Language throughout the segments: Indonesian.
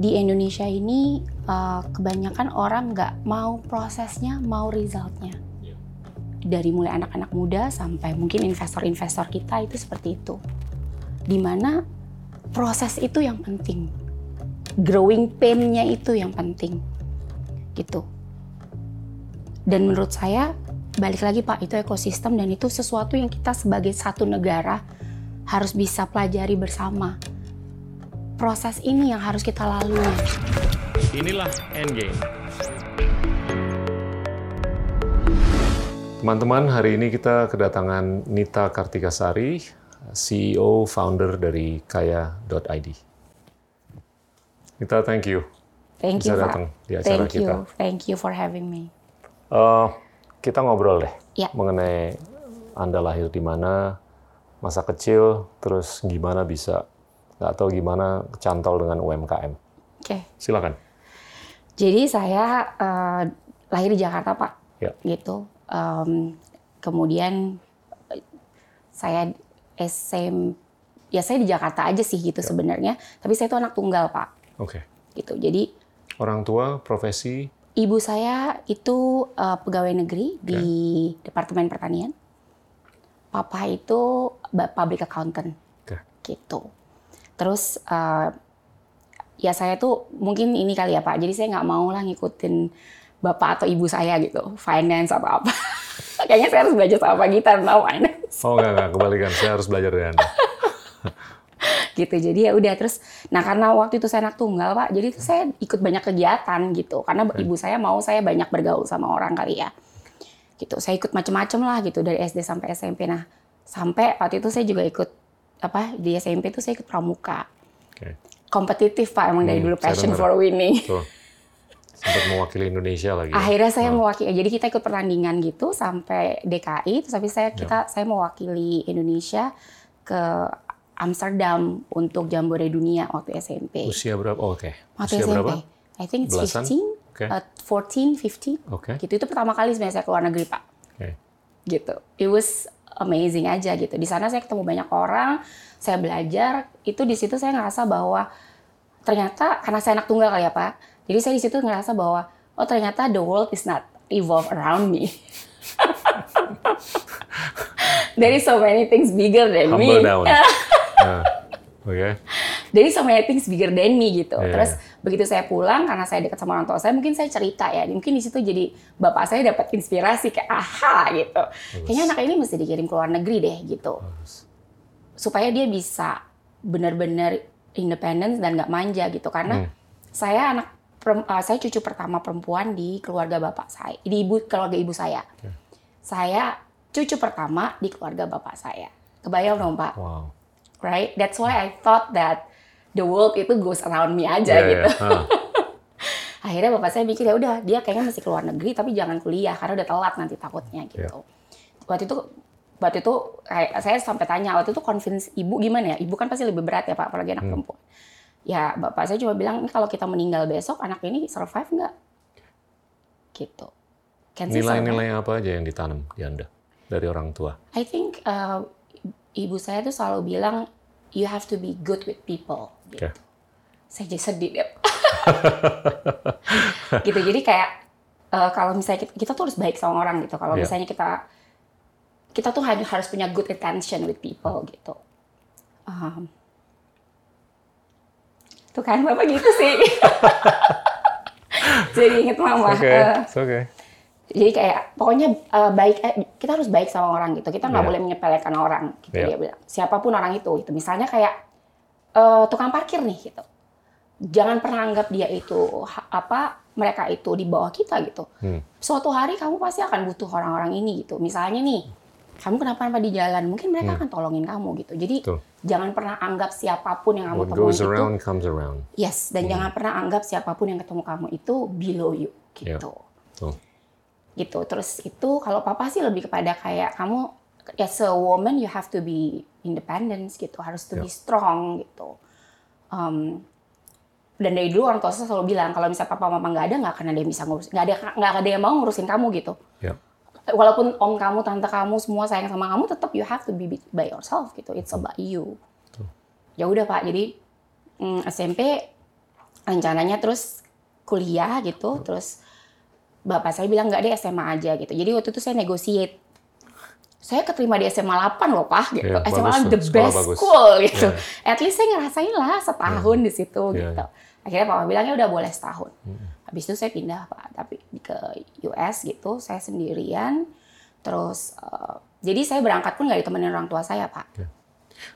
di Indonesia ini uh, kebanyakan orang nggak mau prosesnya, mau resultnya. Dari mulai anak-anak muda sampai mungkin investor-investor kita itu seperti itu. Di mana proses itu yang penting. Growing pain-nya itu yang penting. Gitu. Dan menurut saya balik lagi Pak, itu ekosistem dan itu sesuatu yang kita sebagai satu negara harus bisa pelajari bersama. Proses ini yang harus kita lalui. Inilah Endgame. Teman-teman, hari ini kita kedatangan Nita Kartikasari, CEO founder dari kaya.id. Nita, thank you. Thank Bisa you, Pak. datang di acara Thank kita. you. Thank you for having me. Eh, kita ngobrol deh Ya. mengenai Anda lahir di mana, masa kecil, terus gimana bisa, nggak tahu gimana kecantol dengan UMKM. Oke. Silakan. Jadi saya eh, lahir di Jakarta, Pak. Ya. Gitu. Em, kemudian eh, saya SM ya saya di Jakarta aja sih Ya. gitu sebenarnya. Tapi saya itu anak tunggal, Pak. Oke. Gitu. Jadi Orang tua, profesi, ibu saya itu eh, pegawai negeri di Departemen Pertanian. Papa itu public accountant. Oke. Gitu. Terus eh, ya saya tuh mungun ini kali ya Pak. Jadi saya nggak mau lah ngikutin bapak atau ibu saya gitu, finance atau apa. Kayaknya saya harus belajar sama Pak Gita tentang finance. Oh enggak, enggak, kebalikan. Saya harus belajar dari Anda. gitu jadi ya udah terus nah karena waktu itu saya anak tunggal pak jadi tuh saya ikut banyak kegiatan gitu karena ibu saya mau saya banyak bergaul sama orang kali ya gitu saya ikut macem-macem lah gitu dari SD sampai SMP nah sampai waktu itu saya juga ikut apa di SMP tuh saya ikut pramuka Oke. kompetitif pak emang dari Hmm, dulu saya passion for winning Tuh. Sempat mewakili Indonesia lagi. ya? akhirnya saya Nah, mewakili jadi kita ikut pertandingan gitu sampai DKI terus habis saya kita saya mewakili Indonesia ke Amsterdam untuk Jambore Dunia waktu SMP Usia berapa? Oh, Oke. Waktu Usia SMP. berapa? I think it's Belasan? 15, Oke. uh, 14, 15. Oke. Gitu. Itu pertama kali sebenarnya saya keluar negeri, Pak. Oke. Gitu. It was amazing aja gitu. Di sana saya ketemu banyak orang, saya belajar. Itu di situ saya ngerasa bahwa ternyata karena saya anak tunggal kali ya, Pak. Jadi saya di situ ngerasa bahwa oh ternyata the world is not evolve around me. There is so many things bigger than me. Humble down. Nah, Oke. Jadi so many things bigger than me gitu. Iya, Terus. Begitu saya pulang karena saya dekat sama orang tua saya, mungkin saya cerita ya. Mungkin di situ jadi bapak saya dapat inspirasi kayak aha gitu. Kayaknya anak ini mesti dikirim ke luar negeri deh gitu. Bagus. Supaya dia bisa benar-benar independen dan nggak manja gitu. Karena Hmm. saya anak uh, saya cucu pertama perempuan di keluarga bapak saya, di ibu keluarga ibu saya. Oke. Saya cucu pertama di keluarga bapak saya. Kebayang dong Pak? Wow. right? That's why I thought that the world itu goes around me aja Iya, gitu. iya. Ah, Akhirnya bapak saya mikir ya udah dia kayaknya mesti keluar negeri tapi jangan kuliah karena udah telat nanti takutnya gitu. Waktu itu waktu itu saya sampai tanya waktu itu convince ibu gimana ya? Ibu kan pasti lebih berat ya pak apalagi anak Hmm. perempuan. Ya bapak saya cuma bilang "Ini kalau kita meninggal besok anak ini survive nggak? Gitu. Nilai-nilai apa aja yang ditanam di Anda dari orang tua? I think uh, ibu saya tuh selalu bilang you have to be good with people. Gitu. Oke. Saya jadi sedih deh. gitu jadi kayak uh, kalau misalnya kita, kita tuh harus baik sama orang gitu. Kalau Iya. misalnya kita kita tuh harus harus punya good intention with people gitu. Um, tuh kan bapak gitu sih. jadi inget mama. Oke, Uh, it's oke. Jadi kayak pokoknya eh, baik eh, kita harus baik sama orang gitu kita nggak Iya. boleh menyepelekan orang gitu Iya. dia bilang siapa pun orang itu gitu misalnya kayak eh, tukang parkir nih gitu jangan pernah anggap dia itu apa mereka itu di bawah kita gitu Hmm. suatu hari kamu pasti akan butuh orang-orang ini gitu misalnya nih kamu kenapa-napa di jalan mungkin mereka akan tolongin kamu gitu jadi Hmm. Betul. jangan pernah anggap siapa pun yang kamu What temuin goes itu comes around. yes dan jangan pernah anggap siapa pun yang ketemu kamu itu below you Iya. gitu Tuh. Gitu. Terus itu kalau papa sih lebih kepada kayak kamu as a woman you have to be independent gitu harus to be Ya. strong gitu. Um, dan dari dulu orang tua saya selalu bilang kalau misalnya papa mama nggak ada nggak akan ada yang bisa ngurus nggak ada nggak ada yang mau ngurusin kamu gitu. Ya. walaupun om kamu tante kamu semua sayang sama kamu tetap you have to be by yourself gitu. It's about you. Ya udah pak. Jadi mm, SMP rencananya terus kuliah gitu terus bapak saya bilang nggak deh SMA aja gitu. Jadi waktu itu saya negotiate. Saya keterima di SMA 8 loh pak gitu. Iya, SMA bagus the best bagus. school gitu. Iya. at least saya ngerasain lah setahun di situ Iya, gitu. akhirnya papa bilangnya udah boleh setahun. Hmm. habis itu saya pindah pak tapi ke US gitu saya sendirian. Terus eh, jadi saya berangkat pun nggak ditemenin orang tua saya pak.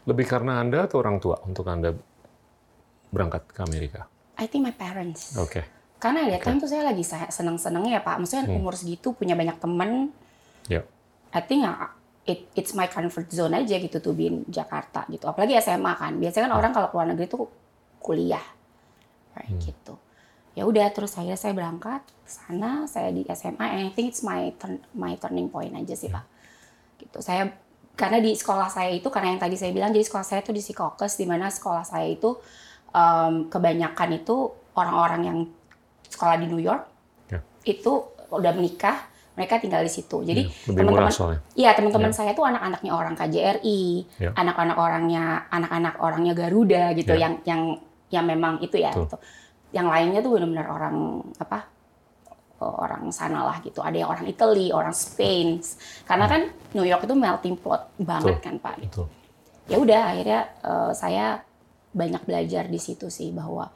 Lebih karena Anda atau orang tua untuk Anda berangkat ke Amerika? I think my parents. Oke. Karena that time tuh saya lagi seneng senengnya ya pak maksudnya Hmm. umur segitu punya banyak temen Ya. I think uh, it, it's my comfort zone aja gitu tuh di Jakarta gitu. Apalagi SMA kan. Biasanya kan orang kalau keluar negeri tuh kuliah. Right, gitu. Ya udah terus akhirnya saya berangkat ke sana, saya di SMA I think it's my turn, my turning point aja sih, Pak. Gitu. Saya karena di sekolah saya itu karena yang tadi saya bilang jadi sekolah saya itu di Secaucus di mana sekolah saya itu um, kebanyakan itu orang-orang yang sekolah di New York Ya. itu udah menikah mereka tinggal di situ jadi Iya, murah teman-teman. Iya teman-teman saya tuh anak-anaknya orang KJRI, Ya. anak-anak orangnya anak-anak orangnya Garuda gitu, Ya. yang yang yang memang itu ya. Gitu. Yang lainnya tuh benar-benar orang apa orang sana lah gitu. Ada yang orang Italy, orang Spain. Karena kan New York itu melting pot banget Betul. kan Pak. Betul. Ya udah akhirnya eh, saya banyak belajar di situ sih bahwa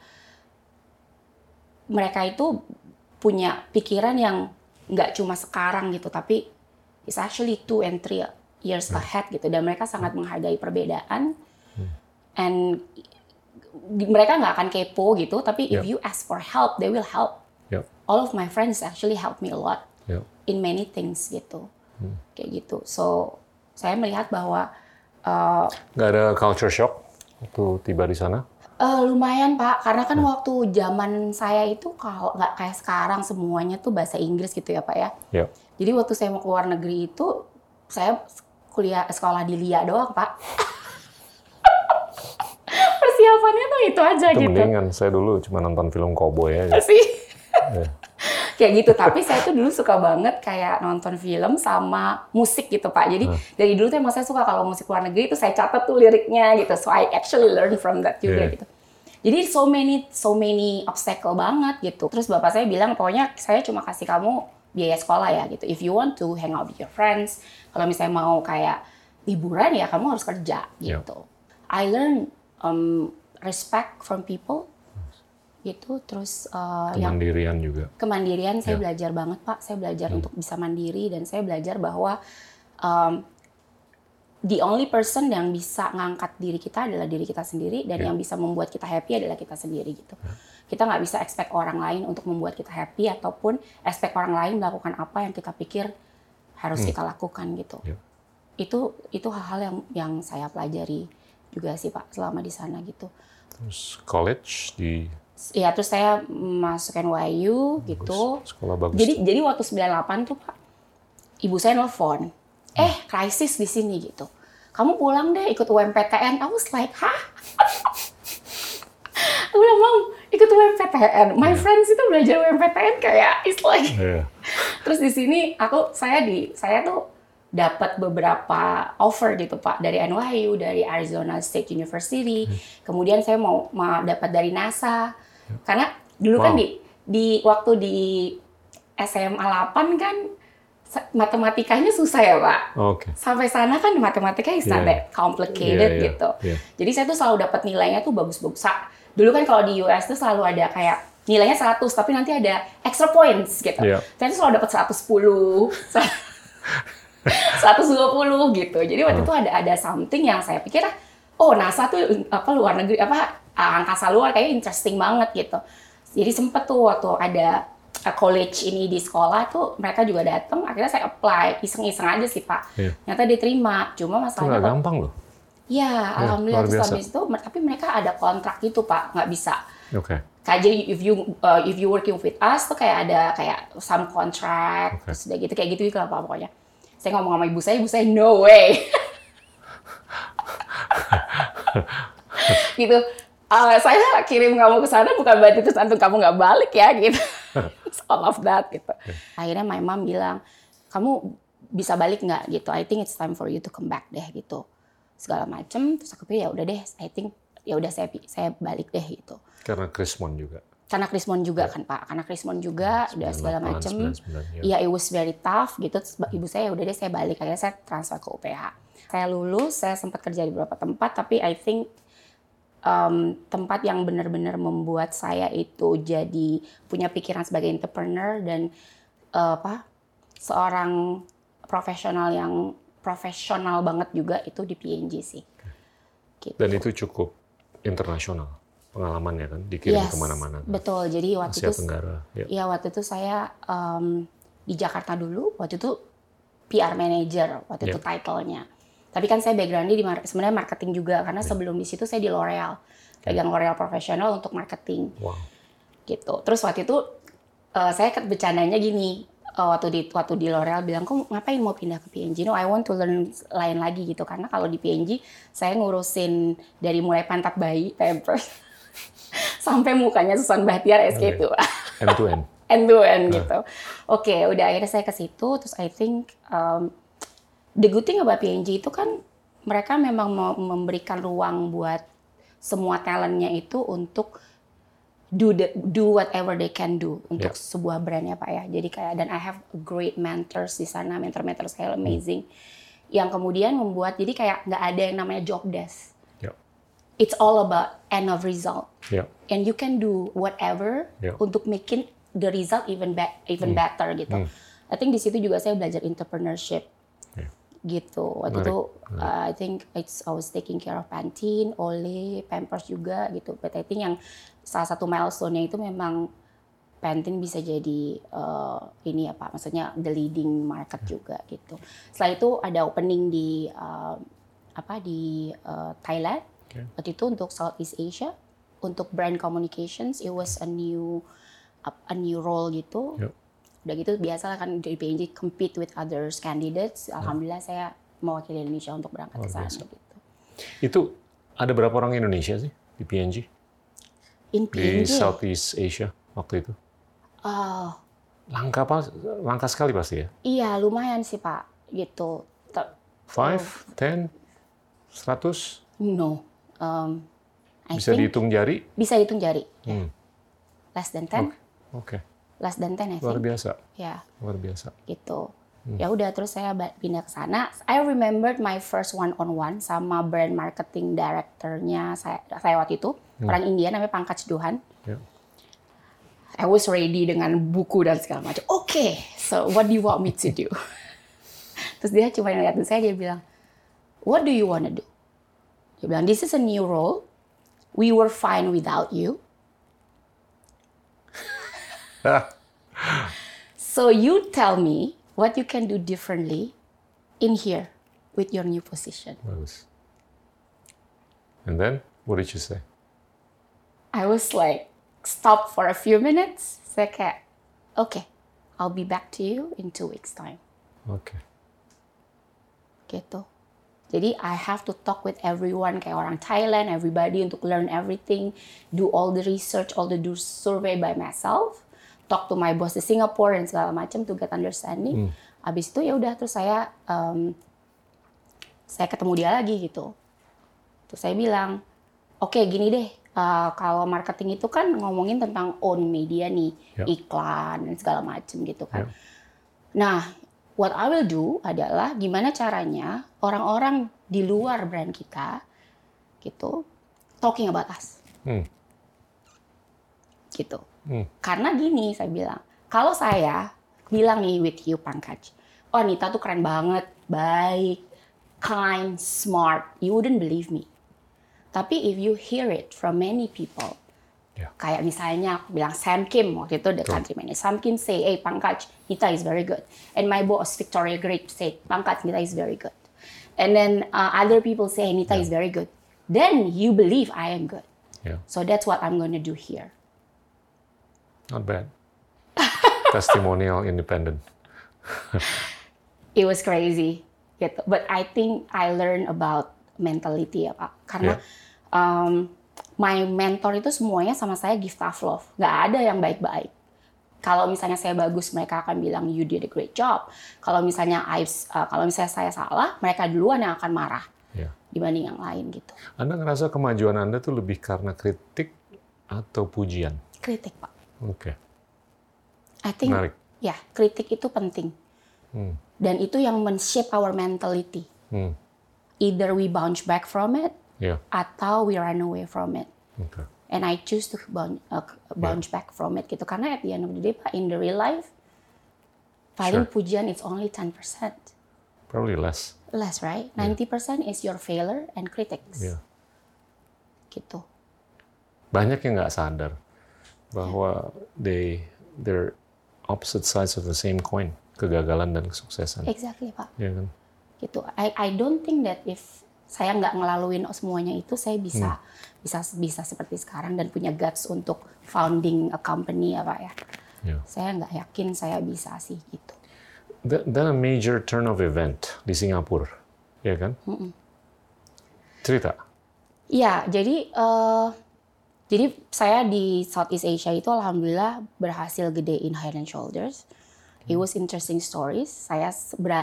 mereka itu punya pikiran yang nggak cuma sekarang gitu, tapi it's actually two and three years ahead gitu. Dan mereka sangat menghargai perbedaan. And mereka nggak akan kepo gitu, tapi if Yep. you ask for help, they will help. Yep. All of my friends actually help me a lot Yep. in many things gitu, kayak gitu. So saya melihat bahwa uh, Nggak ada culture shock waktu tiba di sana? Eh, lumayan pak, karena kan waktu zaman saya itu kalau nggak kayak sekarang semuanya tuh bahasa Inggris gitu ya pak ya. Ya. Jadi waktu saya mau keluar negeri itu saya kuliah sekolah di LIA doang pak. Persiapannya tuh itu aja Itu gitu. mendingan. Saya dulu cuma nonton film cowboy aja. sih. Ya. Kayak gitu. Tapi saya tuh dulu suka banget kayak nonton film sama musik gitu Pak. Jadi dari dulu tuh emang saya suka kalau musik luar negeri itu saya catat tuh liriknya gitu. So I actually learn from that juga Yeah. gitu. Jadi so many so many obstacle banget gitu. Terus bapak saya bilang pokoknya saya cuma kasih kamu biaya sekolah ya gitu. If you want to hang out with your friends, kalau misalnya mau kayak liburan ya kamu harus kerja Yeah. gitu. I learn um, respect from people gitu. Terus uh, yang Kemandirian juga. kemandirian saya Ya. belajar banget pak saya belajar untuk bisa mandiri dan saya belajar bahwa um, the only person yang bisa ngangkat diri kita adalah diri kita sendiri dan Ya. yang bisa membuat kita happy adalah kita sendiri gitu kita nggak bisa expect orang lain untuk membuat kita happy ataupun expect orang lain melakukan apa yang kita pikir harus kita lakukan gitu Ya. itu itu hal-hal yang yang saya pelajari juga sih pak selama di sana gitu Terus college di ya terus saya masuk NYU gitu sekolah bagus. jadi jadi waktu 98 tuh Pak, ibu saya nelfon, eh krisis di sini gitu. Kamu pulang deh ikut UMPTN. I was like, hah? Aku bilang, Mam, ikut UMPTN. My friends itu belajar UMPTN kayak it's like. Iya. Terus di sini aku saya di saya tuh dapat beberapa offer gitu Pak dari NYU, dari Arizona State University. Kemudian saya mau, mau dapat dari NASA. Karena dulu kan Wow. di di waktu di SMA 8 kan matematikanya susah ya Pak. Oke. Sampai sana kan matematika is not that complicated Iya, iya, gitu. iya. Jadi saya tuh selalu dapat nilainya tuh bagus-bagus. Dulu kan kalau di US tuh selalu ada kayak nilainya 100 tapi nanti ada extra points gitu. Iya. Saya tuh selalu dapat 110, 120 gitu. Jadi waktu itu ada ada something yang saya pikir oh NASA tuh apa luar negeri apa angkasa luar kayak interesting banget gitu. Jadi sempet tuh waktu ada uh, college ini di sekolah tuh mereka juga datang akhirnya saya apply iseng-iseng aja sih Pak. Iya. Ternyata diterima. Cuma Itu masalahnya kok- gampang loh. Ya, alhamdulillah luar terus habis itu tapi mereka ada kontrak gitu Pak, nggak bisa. Oke. Kayak jadi if you uh, if you working with us tuh kayak ada kayak some contract Oke. terus udah gitu kayak gitu gitu lah Pak pokoknya. Saya ngomong sama ibu saya, ibu saya no way. gitu. Uh, saya kirim kamu ke sana bukan berarti terus antum kamu nggak balik ya gitu. It's all of that gitu. Akhirnya my mom bilang, kamu bisa balik nggak gitu? I think it's time for you to come back deh gitu. Segala macem. Terus aku pikir ya udah deh, I think ya udah saya saya balik deh gitu. Karena Krismon juga. Karena Krismon juga kan Pak, karena Krismon juga udah segala 98, macem. 99, ya. Iya, it was very tough gitu. Terus ibu saya ya udah deh saya balik akhirnya saya transfer ke UPH. Saya lulus, saya sempat kerja di beberapa tempat, tapi I think um, tempat yang benar-benar membuat saya itu jadi punya pikiran sebagai entrepreneur dan uh, apa seorang profesional yang profesional banget juga itu di PNG sih. Gitu. Dan itu cukup internasional pengalamannya kan, dikirim Yes, ke mana-mana. kan. Betul. Jadi waktu Asia itu Tenggara. Ya. Iya waktu itu saya em, di Jakarta dulu. Waktu itu PR manager waktu itu Ya. title-nya. Tapi kan saya background-nya di mar- sebenarnya marketing juga karena Ya. sebelum di situ saya di L'Oreal. Pegang L'Oreal profesional untuk marketing Wow. gitu. Terus waktu itu eh, saya bercandanya gini. eh, waktu di waktu di L'Oreal bilang, "Kok ngapain mau pindah ke PNG?" No, I want to learn lain lagi gitu. Karena kalau di PNG saya ngurusin dari mulai pantat bayi, pampers sampai mukanya Susan Bahtiar SK2 End to end. end to end gitu. Oke, udah akhirnya saya ke situ terus I think um, the good thing about PNG itu kan mereka memang mau memberikan ruang buat semua talentnya itu untuk do the, do whatever they can do untuk Yeah. sebuah brand ya Pak ya. Jadi kayak dan I have great mentors di sana, mentor-mentor saya amazing yang kemudian membuat jadi kayak nggak ada yang namanya job desk. Ya. It's all about end of result Ya. and you can do whatever Ya. untuk making the result even be- even better gitu. I think di situ juga saya belajar entrepreneurship. Gitu. Waktu Menarik, itu uh, I think it's I was taking care of Pantene, Olay, Pampers juga gitu. But I think yang salah satu milestone-nya itu memang Pantene bisa jadi uh, ini apa maksudnya the leading market juga gitu. Setelah itu ada opening di uh, apa di uh, Thailand Oke. waktu itu untuk Southeast Asia untuk brand communications it was a new a new role gitu Yep. Udah gitu biasa lah kan di PNG compete with others candidates alhamdulillah saya mewakili Indonesia untuk berangkat ke sana gitu Itu ada berapa orang Indonesia sih di PNG? in Di PNG Southeast Asia waktu itu? oh Langka apa? Langka sekali pasti ya? iya lumayan sih pak gitu Five, Oh. ten, seratus? no um, I Bisa dihitung jari? bisa hitung jari Hmm. less than 10 Oke, less than 10 I luar biasa, ya luar biasa. gitu. Hmm. Ya udah terus saya pindah ke sana. I remembered my first one on one sama brand marketing directornya saya, saya waktu itu orang India namanya Pankaj Duhan. Ya. I was ready dengan buku dan segala macam. Oke, so what do you want me to do? terus dia cuma ngeliatin saya dia bilang, what do you wanna do? Dia bilang, this is a new role. We were fine without you. So you tell me what you can do differently in here with your new position. And then, what did you say? I was like, stop for a few minutes. Saya kayak, uh, okay, I'll be back to you in two weeks time. Oke. Gitu. Jadi I have to talk with everyone kayak orang Thailand, everybody untuk learn everything, do all the research, all the do survey by myself, talk to my boss di Singapore dan segala macam to get understanding. Abis itu ya udah terus saya um, saya ketemu dia lagi gitu. Terus saya bilang, oke gini deh, uh, kalau marketing itu kan ngomongin tentang own media nih, Ya. iklan dan segala macam gitu kan. Ya. Nah, what I will do adalah gimana caranya orang-orang di luar brand kita gitu talking about us. Hmm. Gitu. Hmm. Karena gini saya bilang, kalau saya bilang nih with you Pankaj, oh Nita tuh keren banget, baik, kind, smart, you wouldn't believe me. Tapi if you hear it from many people, Ya. kayak misalnya aku bilang Sam Kim waktu itu the country manager, Sam Kim say, hey Pankaj, Nita is very good. And my boss Victoria Great say, Pankaj, Nita is very good. And then uh, other people say Nita is very good. Then you believe I am good. Yeah, So that's what I'm gonna do here. Not bad. Testimonial independent. it was crazy gitu. But I think I learned about mentality ya Pak. Karena um, my mentor itu semuanya sama saya give tough love. Nggak ada yang baik-baik. Kalau misalnya saya bagus, mereka akan bilang you did a great job. Kalau misalnya I, uh, kalau misalnya saya salah, mereka duluan yang akan marah Ya. dibanding yang lain gitu. Anda ngerasa kemajuan Anda tuh lebih karena kritik atau pujian? Kritik, Pak. Oke. Okay. I think, Menarik. ya, kritik itu penting. Hmm. Dan itu yang men-shape our mentality. Hmm. Either we bounce back from it, Ya. atau we run away from it. Oke. And I choose to bounce, uh, bounce back from it gitu. Karena at the end of the day, Pak, in the real life, paling Sure. pujian it's only 10%. Probably less. Less, right? 90% is your failure and critics. Ya. Gitu. Banyak yang nggak sadar bahwa they they're opposite sides of the same coin. Kegagalan dan kesuksesan. Exactly, Pak. Ya kan? gitu. I I don't think that if saya nggak ngelaluin semuanya itu saya bisa bisa bisa seperti sekarang dan punya guts untuk founding a company apa ya. Ya. Saya nggak yakin saya bisa sih gitu. That, that a major turn of event di Singapura, ya kan? Cerita. Iya, jadi eh, jadi saya di Southeast Asia itu alhamdulillah berhasil gedein Head and Shoulders. It was interesting stories. Saya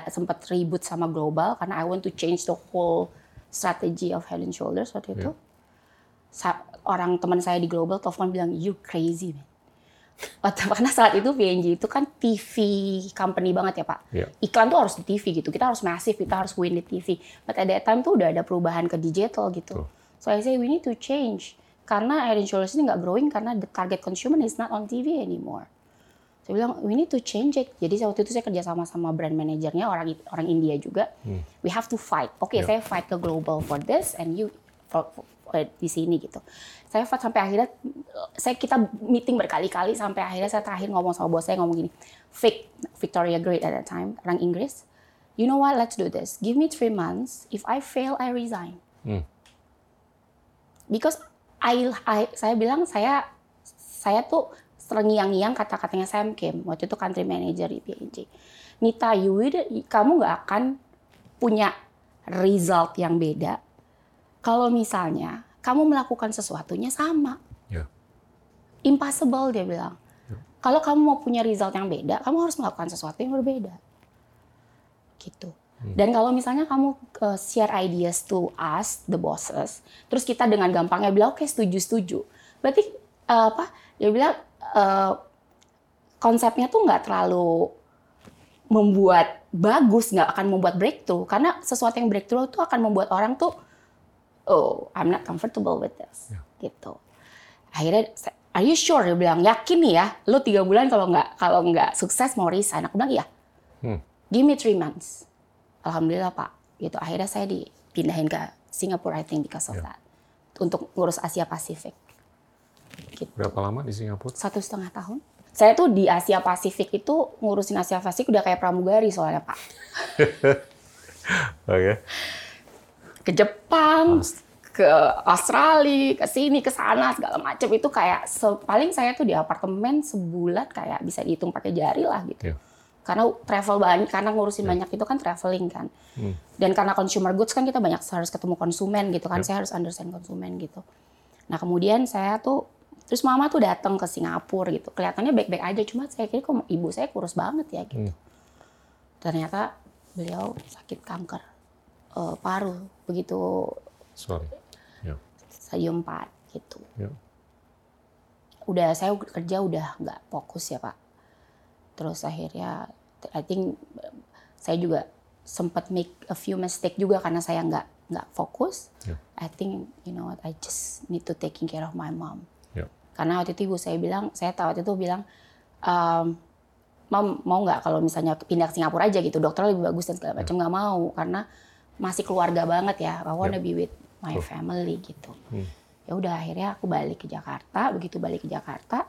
sempat ribut sama global karena I want to change the whole strategy of Head and Shoulders waktu itu. Sa- orang teman saya di global telepon bilang you crazy man. Karena saat itu PNG itu kan TV company banget ya Pak. Ya. Iklan tuh harus di TV gitu. Kita harus masif, kita harus win di TV. But at that time tuh udah ada perubahan ke digital gitu. So I say we need to change. Karena Head and Shoulders ini nggak growing karena the target consumer is not on TV anymore. Saya bilang we need to change it. Jadi waktu itu saya kerja sama sama brand manajernya orang orang India juga. We have to fight. Oke, Ya. saya fight ke global for this and you for, for- for- di sini gitu. Saya fight sampai akhirnya saya kita meeting berkali-kali sampai akhirnya saya terakhir ngomong sama bos saya ngomong gini. Fake Victoria Great at that time, orang Inggris. You know what? Let's do this. Give me three months. If I fail, I resign. Hmm. Because I, I saya bilang saya saya tuh terngiang-ngiang kata-katanya Sam Kim waktu itu country manager di P&G. Nita, you will- kamu nggak akan punya result yang beda kalau misalnya kamu melakukan sesuatunya sama. Ya. Impossible dia bilang. Kalau kamu mau punya result yang beda, kamu harus melakukan sesuatu yang berbeda. Gitu. Dan kalau misalnya kamu uh, share ideas to us, the bosses, terus kita dengan gampangnya bilang oke setuju setuju, berarti uh, apa? Dia bilang uh, konsepnya tuh nggak terlalu membuat bagus, nggak akan membuat breakthrough, karena sesuatu yang breakthrough itu akan membuat orang tuh oh I'm not comfortable with this, gitu. Akhirnya Are you sure? Dia bilang, yakin nih ya, lo tiga bulan kalau nggak kalau nggak sukses mau resign. Aku bilang, iya. Hmm. Give me three months. Alhamdulillah Pak. Gitu. Akhirnya saya dipindahin ke Singapura, I think because of Ya. that. Untuk ngurus Asia Pasifik. Gitu. Berapa lama di Singapura? Satu setengah tahun. Saya tuh di Asia Pasifik itu ngurusin Asia Pasifik udah kayak pramugari soalnya Pak. Oke. Ke Jepang, ke Australia, ke sini, ke sana segala macam itu kayak paling saya tuh di apartemen sebulan kayak bisa dihitung pakai jari lah gitu. Ya. Karena travel banyak, karena ngurusin banyak itu kan traveling kan. Dan karena consumer goods kan kita banyak harus ketemu konsumen gitu kan, saya harus understand konsumen gitu. Nah kemudian saya tuh, terus mama tuh datang ke Singapura gitu. Kelihatannya baik-baik aja, cuma saya kira kok ibu saya kurus banget ya gitu. Ternyata beliau sakit kanker eh, paru, begitu Sorry. Ya. stadium 4 gitu. Ya. Udah saya kerja udah nggak fokus ya Pak. Terus akhirnya I think saya juga sempat make a few mistake juga karena saya nggak nggak fokus. Ya. I think you know what I just need to taking care of my mom. Ya. Karena waktu itu ibu saya bilang, saya tahu waktu itu bilang, ehm, Mam mau nggak kalau misalnya pindah ke Singapura aja gitu, dokter lebih bagus dan segala macam nggak mau karena masih keluarga banget ya. I wanna be with my family gitu. Hmm. Ya udah akhirnya aku balik ke Jakarta. Begitu balik ke Jakarta,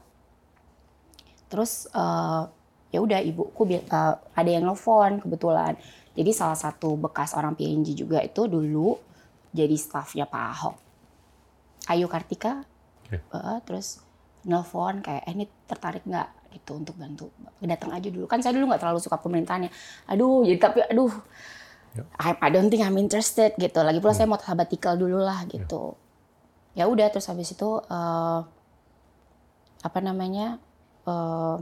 terus eh, ya udah ibuku eh, ada yang nelfon kebetulan. Jadi salah satu bekas orang PNG juga itu dulu jadi stafnya Pak Ahok. Ayu Kartika, Oke. Eh, terus nelfon kayak eh ini tertarik nggak gitu untuk bantu datang aja dulu kan saya dulu nggak terlalu suka pemerintahannya aduh jadi tapi aduh Ya. I, I don't think I'm interested gitu lagi pula saya mau sabbatical dulu lah gitu ya udah terus habis itu eh, apa namanya eh,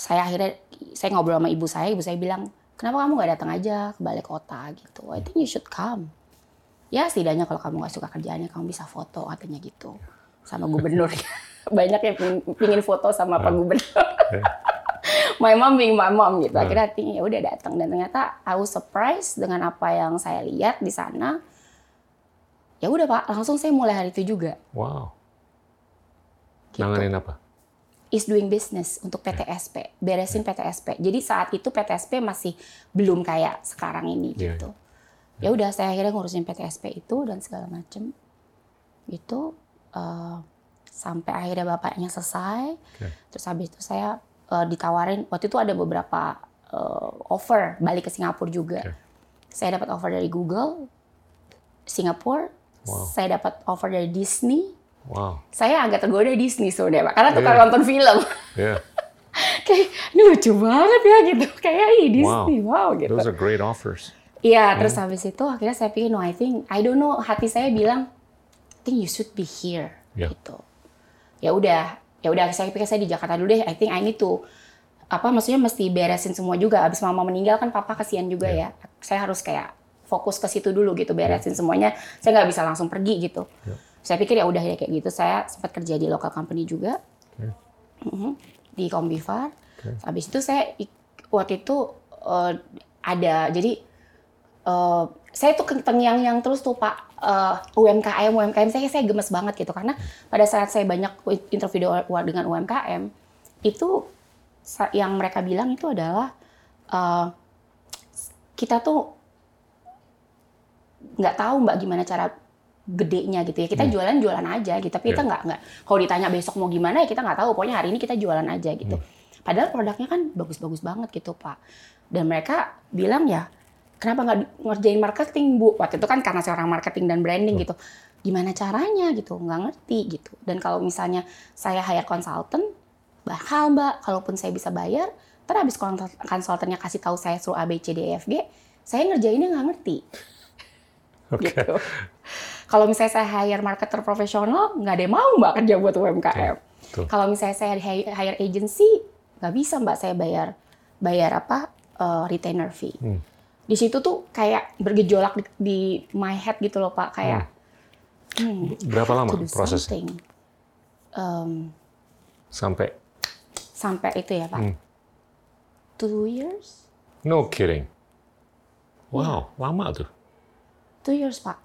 saya akhirnya saya ngobrol sama ibu saya ibu saya bilang kenapa kamu nggak datang aja ke balik kota? Gitu. I think you should come. Ya setidaknya kalau kamu nggak suka kerjaannya kamu bisa foto katanya gitu. Sama gubernur. Banyak yang pingin, pingin foto sama pak gubernur my mom being my mom gitu. Akhirnya hati ya udah datang. Dan ternyata I was surprised dengan apa yang saya lihat di sana. Ya udah pak. Langsung saya mulai hari itu juga. Wow. Gitu. nanganin apa is doing business untuk PTSP, beresin PTSP. Jadi saat itu PTSP masih belum kayak sekarang ini Iya, gitu. Ya udah saya akhirnya ngurusin PTSP itu dan segala macem. Itu uh, sampai akhirnya bapaknya selesai. Terus habis itu saya uh, ditawarin waktu itu ada beberapa uh, offer balik ke Singapura juga. Saya dapat offer dari Google Singapura. Wow. Saya dapat offer dari Disney. Wow. Saya agak tergoda Disney sebenarnya, Pak, karena tukang Iya. nonton film. yeah kayak ini lucu banget ya gitu. Kayak ih Disney wow, gitu. Those are great offers. Iya terus habis itu akhirnya saya pikir no I think I don't know. Hati saya bilang I think you should be here Ya. gitu. Ya udah ya udah saya pikir saya di Jakarta dulu deh. I think I need to apa maksudnya mesti beresin semua juga. Abis mama meninggal kan papa kasihan juga Ya. ya. Saya harus kayak fokus ke situ dulu gitu beresin semuanya. Saya nggak bisa langsung pergi gitu. Ya. Saya pikir ya udah ya kayak gitu saya sempat kerja di local company juga Oke. Mhm. di Kombivar. Oke. Habis itu saya waktu itu eh, ada jadi eh, saya tuh tengyang yang terus tuh Pak eh, UMKM UMKM saya saya gemes banget gitu karena pada saat saya banyak interview dengan UMKM itu yang mereka bilang itu adalah eh, kita tuh nggak tahu mbak gimana cara gedenya gitu ya. Kita Hmm. jualan jualan aja gitu. Tapi kita Ya. nggak nggak. Kalau ditanya besok mau gimana ya kita nggak tahu. Pokoknya hari ini kita jualan aja gitu. Hmm. padahal produknya kan bagus-bagus banget gitu pak. Dan mereka bilang ya kenapa nggak ngerjain marketing bu? Waktu itu kan karena saya orang marketing dan branding Hmm. gitu. Gimana caranya? gitu. Nggak ngerti gitu. Dan kalau misalnya saya hire konsultan bakal mbak. Kalaupun saya bisa bayar ntar habis konsul- konsultannya kasih tahu saya suruh A B C D E F G saya ngerjainnya nggak ngerti. Oke. Gitu. Kalau misalnya saya hire marketer profesional, nggak ada yang mau mbak kerja buat UMKM. Betul. Kalau misalnya saya hi- hire agency, nggak bisa mbak saya bayar bayar apa eh, retainer fee. Hmm. Di situ tuh kayak bergejolak di, di my head gitu loh pak, kayak hmm, berapa lama prosesnya. Em, sampai sampai itu ya pak, Hmm. two years, no kidding Iya. wow lama tuh two years pak.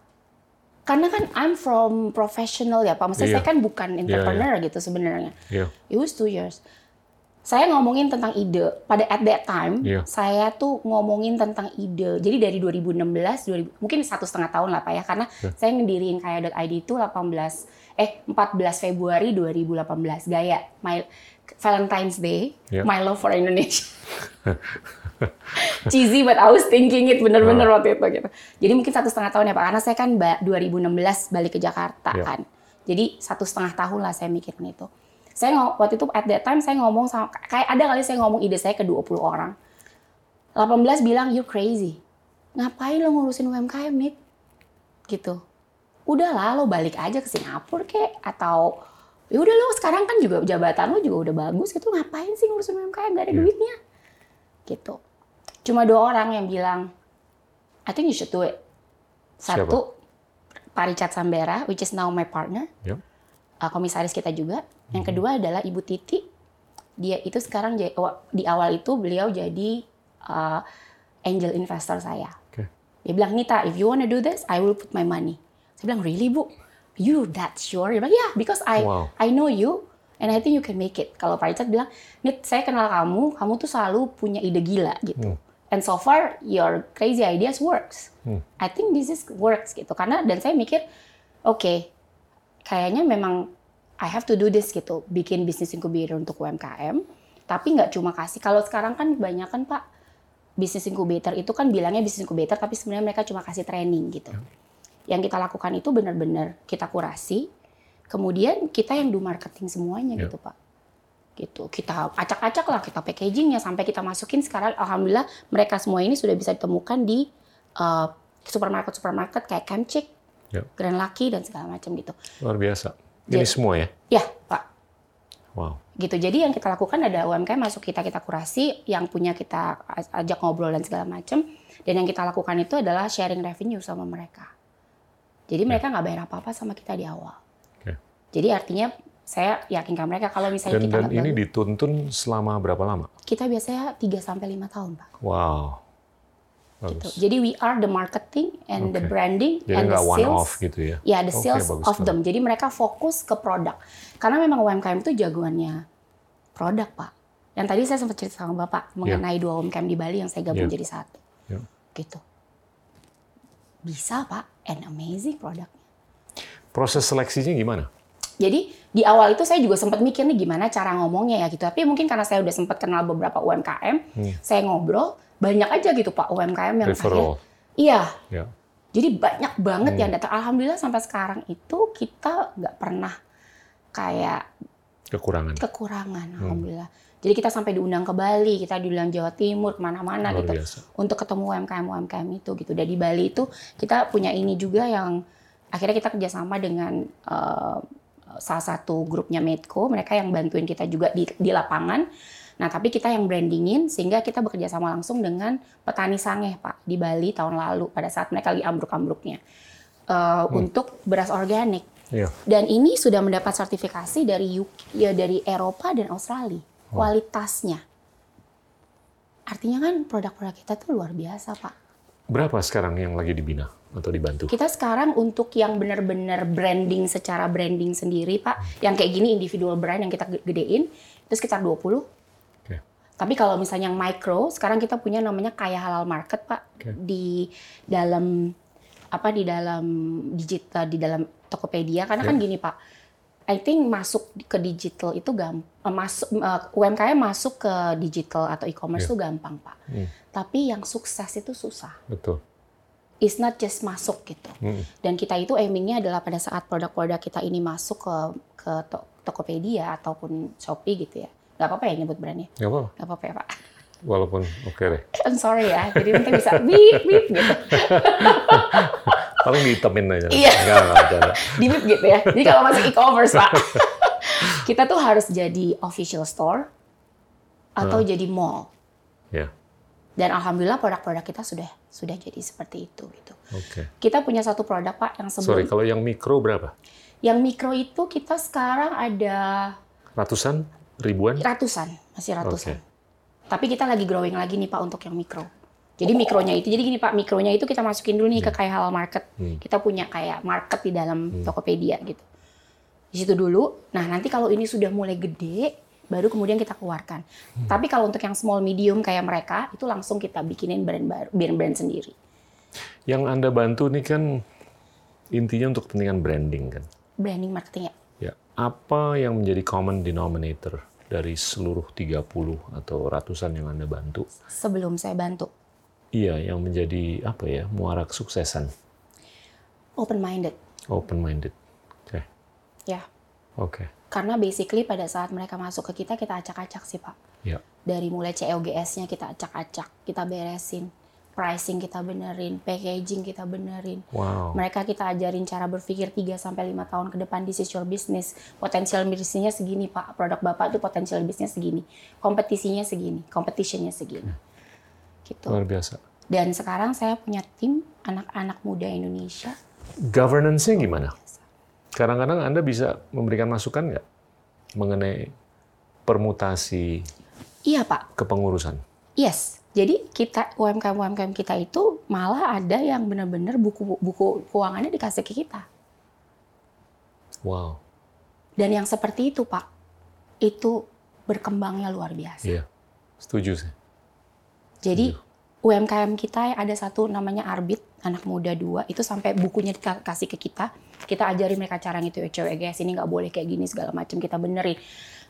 Karena kan I'm from professional ya pak, Iya. maksudnya saya kan bukan entrepreneur gitu sebenarnya. Iya. It was two years. Saya ngomongin tentang ide. Pada at that time, Iya. saya tuh ngomongin tentang ide. Jadi dari 2016, 2000, mungkin satu setengah tahun lah Pak ya. Karena Iya. saya ngedirin kaya.id itu 18, eh 14 Februari 2018. Gaya, my Valentine's Day, Iya. my love for Indonesia. Cheesy but I was thinking it bener-bener Ah. waktu itu gitu. Jadi mungkin satu setengah tahun ya Pak. Karena saya kan ba- 2016 balik ke Jakarta Iya. kan. Jadi satu setengah tahun lah saya mikirin itu saya waktu itu at that time saya ngomong sama kayak ada kali saya ngomong ide saya ke 20 orang. 18 bilang you crazy. Ngapain lo ngurusin UMKM, Nit? Gitu. Udahlah lo balik aja ke Singapura kek atau ya udah lo sekarang kan juga jabatan lo juga udah bagus gitu ngapain sih ngurusin UMKM gak ada Iya. duitnya gitu cuma dua orang yang bilang I think you should do it satu Pak Richard Sambera which is now my partner Yep. uh, komisaris kita juga. Yang Mhm. kedua adalah Ibu Titi. Dia itu sekarang wa- di awal itu beliau jadi uh, angel investor saya. Oke. Dia bilang, Nita, if you wanna do this, I will put my money. Saya bilang, really bu? You that sure? Dia bilang, yeah, because I Wow. I know you and I think you can make it. Kalau Pak Richard bilang, Nit, saya kenal kamu, kamu tuh selalu punya ide gila gitu. Hmm. And so far, your crazy ideas works. Hmm. I think this is works gitu. Karena dan saya mikir, oke, kayaknya memang I have to do this gitu, bikin bisnis incubator untuk UMKM. Tapi nggak cuma kasih. Kalau sekarang kan banyak kan Pak, bisnis incubator itu kan bilangnya bisnis incubator, tapi sebenarnya mereka cuma kasih training gitu. Yang kita lakukan itu benar-benar kita kurasi, kemudian kita yang do marketing semuanya Ya. gitu Pak. Gitu. Kita acak-acak lah, kita packagingnya sampai kita masukin sekarang. Alhamdulillah mereka semua ini sudah bisa ditemukan di uh, supermarket-supermarket kayak Camchick, Ya. Grand Lucky dan segala macam gitu. Luar biasa. Ini Jadi- semua ya? Ya, Pak. Wow. gitu jadi yang kita lakukan ada UMKM masuk kita kita kurasi yang punya kita ajak ngobrol dan segala macam dan yang kita lakukan itu adalah sharing revenue sama mereka Jadi mereka nggak bayar apa-apa sama kita di awal. Oke. Jadi artinya saya yakinkan mereka kalau misalnya Dan, kita dan ini dituntun selama berapa lama? kita biasanya 3 sampai 5 tahun, Pak. Wow. Gitu. Jadi we are the marketing and the Oke. branding Jadi and the nggak one sales. off gitu ya? Ya, the sales of banget. them. Jadi mereka fokus ke produk. Karena memang UMKM itu jagoannya produk, Pak. Yang tadi saya sempat cerita sama Bapak mengenai dua UMKM di Bali yang saya gabung Iya. jadi satu. Iya. Gitu. Bisa, Pak. And amazing produknya. Proses seleksinya gimana? Jadi di awal itu saya juga sempat mikir nih gimana cara ngomongnya ya gitu. Tapi mungkin karena saya udah sempat kenal beberapa UMKM, Hmm. saya ngobrol banyak aja gitu Pak UMKM yang akhirnya Referral. iya. Ya. Jadi banyak banget Hmm. yang datang. Alhamdulillah sampai sekarang itu kita nggak pernah kayak Kekurangan. kekurangan. Hmm. Alhamdulillah. Jadi kita sampai diundang ke Bali, kita diundang Jawa Timur, ke mana-mana gitu biasa. untuk ketemu UMKM UMKM itu gitu. Dan di Bali itu kita punya ini juga yang akhirnya kita kerjasama dengan eh, salah satu grupnya Medco, mereka yang bantuin kita juga di, di lapangan. Nah tapi kita yang brandingin sehingga kita bekerja sama langsung dengan petani sangeh Pak di Bali tahun lalu pada saat mereka lagi ambruk-ambruknya Eh, untuk beras organik. Iya. Dan ini sudah mendapat sertifikasi dari UK, ya dari Eropa dan Australia kualitasnya. Artinya kan produk-produk kita tuh luar biasa pak. Berapa sekarang yang lagi dibina atau dibantu? Kita sekarang untuk yang benar-benar branding secara branding sendiri pak, yang kayak gini individual brand yang kita gedein itu sekitar 20. Oke. Tapi kalau misalnya yang micro, sekarang kita punya namanya Kaya Halal Market pak Oke. di dalam apa di dalam digital di dalam Tokopedia karena kan Ya. gini pak, I think masuk ke digital itu gampang, masuk eh, UMKM masuk ke digital atau e-commerce Ya. itu gampang pak. Hmm. Tapi yang sukses itu susah. Betul. It's not just masuk gitu. Hmm. Dan kita itu aimingnya adalah pada saat produk-produk kita ini masuk ke ke to- Tokopedia ataupun Shopee gitu ya. Gak apa-apa ya nyebut brandnya? Nggak apa-apa. Gak apa-apa ya Pak? Walaupun oke deh. I'm sorry ya. Jadi nanti bisa beep beep gitu. Paling dihitemin aja. Iya. Enggak. Di beep gitu ya. Jadi kalau masuk e-commerce Pak. kita tuh harus jadi official store atau jadi mall. Ya. Dan alhamdulillah produk-produk kita sudah sudah jadi seperti itu gitu. Oke. Kita punya satu produk Pak yang sebelum Sorry, kalau yang mikro berapa? yang mikro itu kita sekarang ada Ratusan? Ribuan? ratusan, masih ratusan. Oke. Tapi kita lagi growing lagi nih Pak untuk yang mikro. Jadi mikronya itu, jadi gini Pak, mikronya itu kita masukin dulu nih ke kayak halal market. Hmm. Kita punya kayak market di dalam Tokopedia gitu. Di situ dulu. Nah nanti kalau ini sudah mulai gede, baru kemudian kita keluarkan. Hmm. Tapi kalau untuk yang small medium kayak mereka, itu langsung kita bikinin brand baru, brand-brand sendiri. Yang Anda bantu nih kan intinya untuk kepentingan branding kan? Branding marketing ya. Ya. Apa yang menjadi common denominator dari seluruh 30 atau ratusan yang Anda bantu? Sebelum saya bantu, Iya, yang menjadi apa ya, muara kesuksesan. open minded. Open-minded. Oke. Ya, Oke. Karena basically pada saat mereka masuk ke kita, kita acak-acak sih Pak. Ya. dari mulai COGS-nya kita acak-acak, kita beresin, pricing kita benerin, packaging kita benerin. Wow. Mereka kita ajarin cara berpikir 3 sampai 5 tahun ke depan this is your business. Potensial bisnisnya segini, Pak. Produk Bapak itu potensial bisnisnya segini. Kompetisinya segini, competitionnya segini. Gitu. Luar biasa. Dan sekarang saya punya tim anak-anak muda Indonesia. Governance-nya gimana? Kadang-kadang Anda bisa memberikan masukan nggak mengenai permutasi Iya, Pak. kepengurusan? Yes. Jadi kita UMKM UMKM kita itu malah ada yang benar-benar buku buku keuangannya dikasih ke kita. Wow. Dan yang seperti itu, Pak, itu berkembangnya luar biasa. Iya. Setuju sih. Jadi UMKM kita ada satu namanya Arbit, anak muda dua, itu sampai bukunya dikasih ke kita. Kita ajarin mereka cara gitu, cewek guys, ini nggak boleh kayak gini segala macam kita benerin.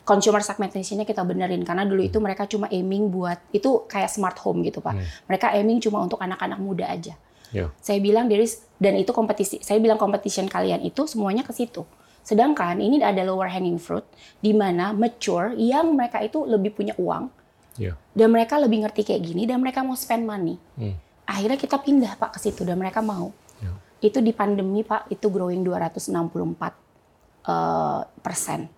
Consumer segmentation-nya kita benerin karena dulu itu mereka cuma aiming buat itu kayak smart home gitu, Pak. Mereka aiming cuma untuk anak-anak muda aja. Ya. Saya bilang dari dan itu kompetisi. Saya bilang competition kalian itu semuanya ke situ. Sedangkan ini ada lower hanging fruit di mana mature yang mereka itu lebih punya uang Ya. dan mereka lebih ngerti kayak gini dan mereka mau spend money. Hmm. Akhirnya kita pindah Pak ke situ dan mereka mau. Ya. Itu di pandemi Pak itu growing 264 eh, persen.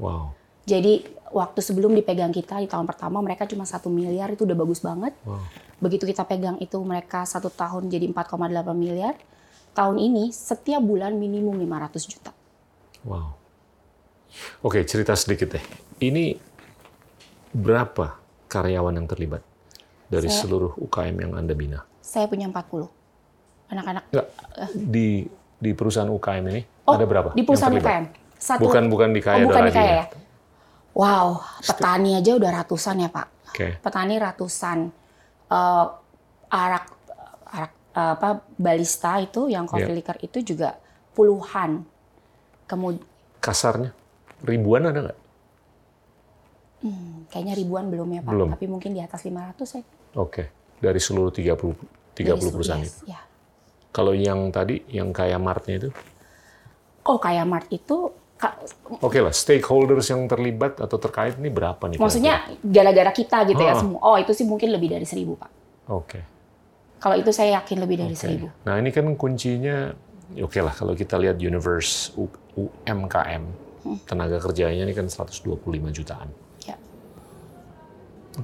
Wow. Jadi waktu sebelum dipegang kita di tahun pertama mereka cuma satu miliar itu udah bagus banget. Wow. Begitu kita pegang itu mereka satu tahun jadi 4,8 miliar. tahun ini setiap bulan minimum 500 juta. Wow. Oke, cerita sedikit deh. Ini berapa karyawan yang terlibat dari Saya- seluruh UKM yang Anda bina? Saya punya 40 anak-anak. Enggak, di di perusahaan UKM ini Oh, ada berapa? Di perusahaan? UKM. Satu, Bukan bukan di Kaya oh, bukan di Kaya ya? ya? Wow, petani aja udah ratusan ya Pak. Oke. Petani ratusan. Eh, arak, arak eh, apa balista itu yang coffee Iya. liquor itu juga puluhan. Kemudian Kasarnya ribuan ada nggak? Kayaknya ribuan belum ya Pak, Belum. tapi mungkin di atas 500 ya. Oke. Dari seluruh 30 30 Dari perusahaan yes, itu. ya. Kalau yang tadi yang kayak Martnya itu, Oh, kayak Mart itu oke lah, stakeholders yang terlibat atau terkait ini berapa nih? maksudnya gara-gara kita gitu ya Ah. semua. Oh, itu sih mungkin lebih dari seribu Pak. Oke. Kalau itu saya yakin lebih dari Oke. seribu. Nah ini kan kuncinya, oke lah kalau kita lihat universe UMKM, Hmm. tenaga kerjanya ini kan 125 jutaan.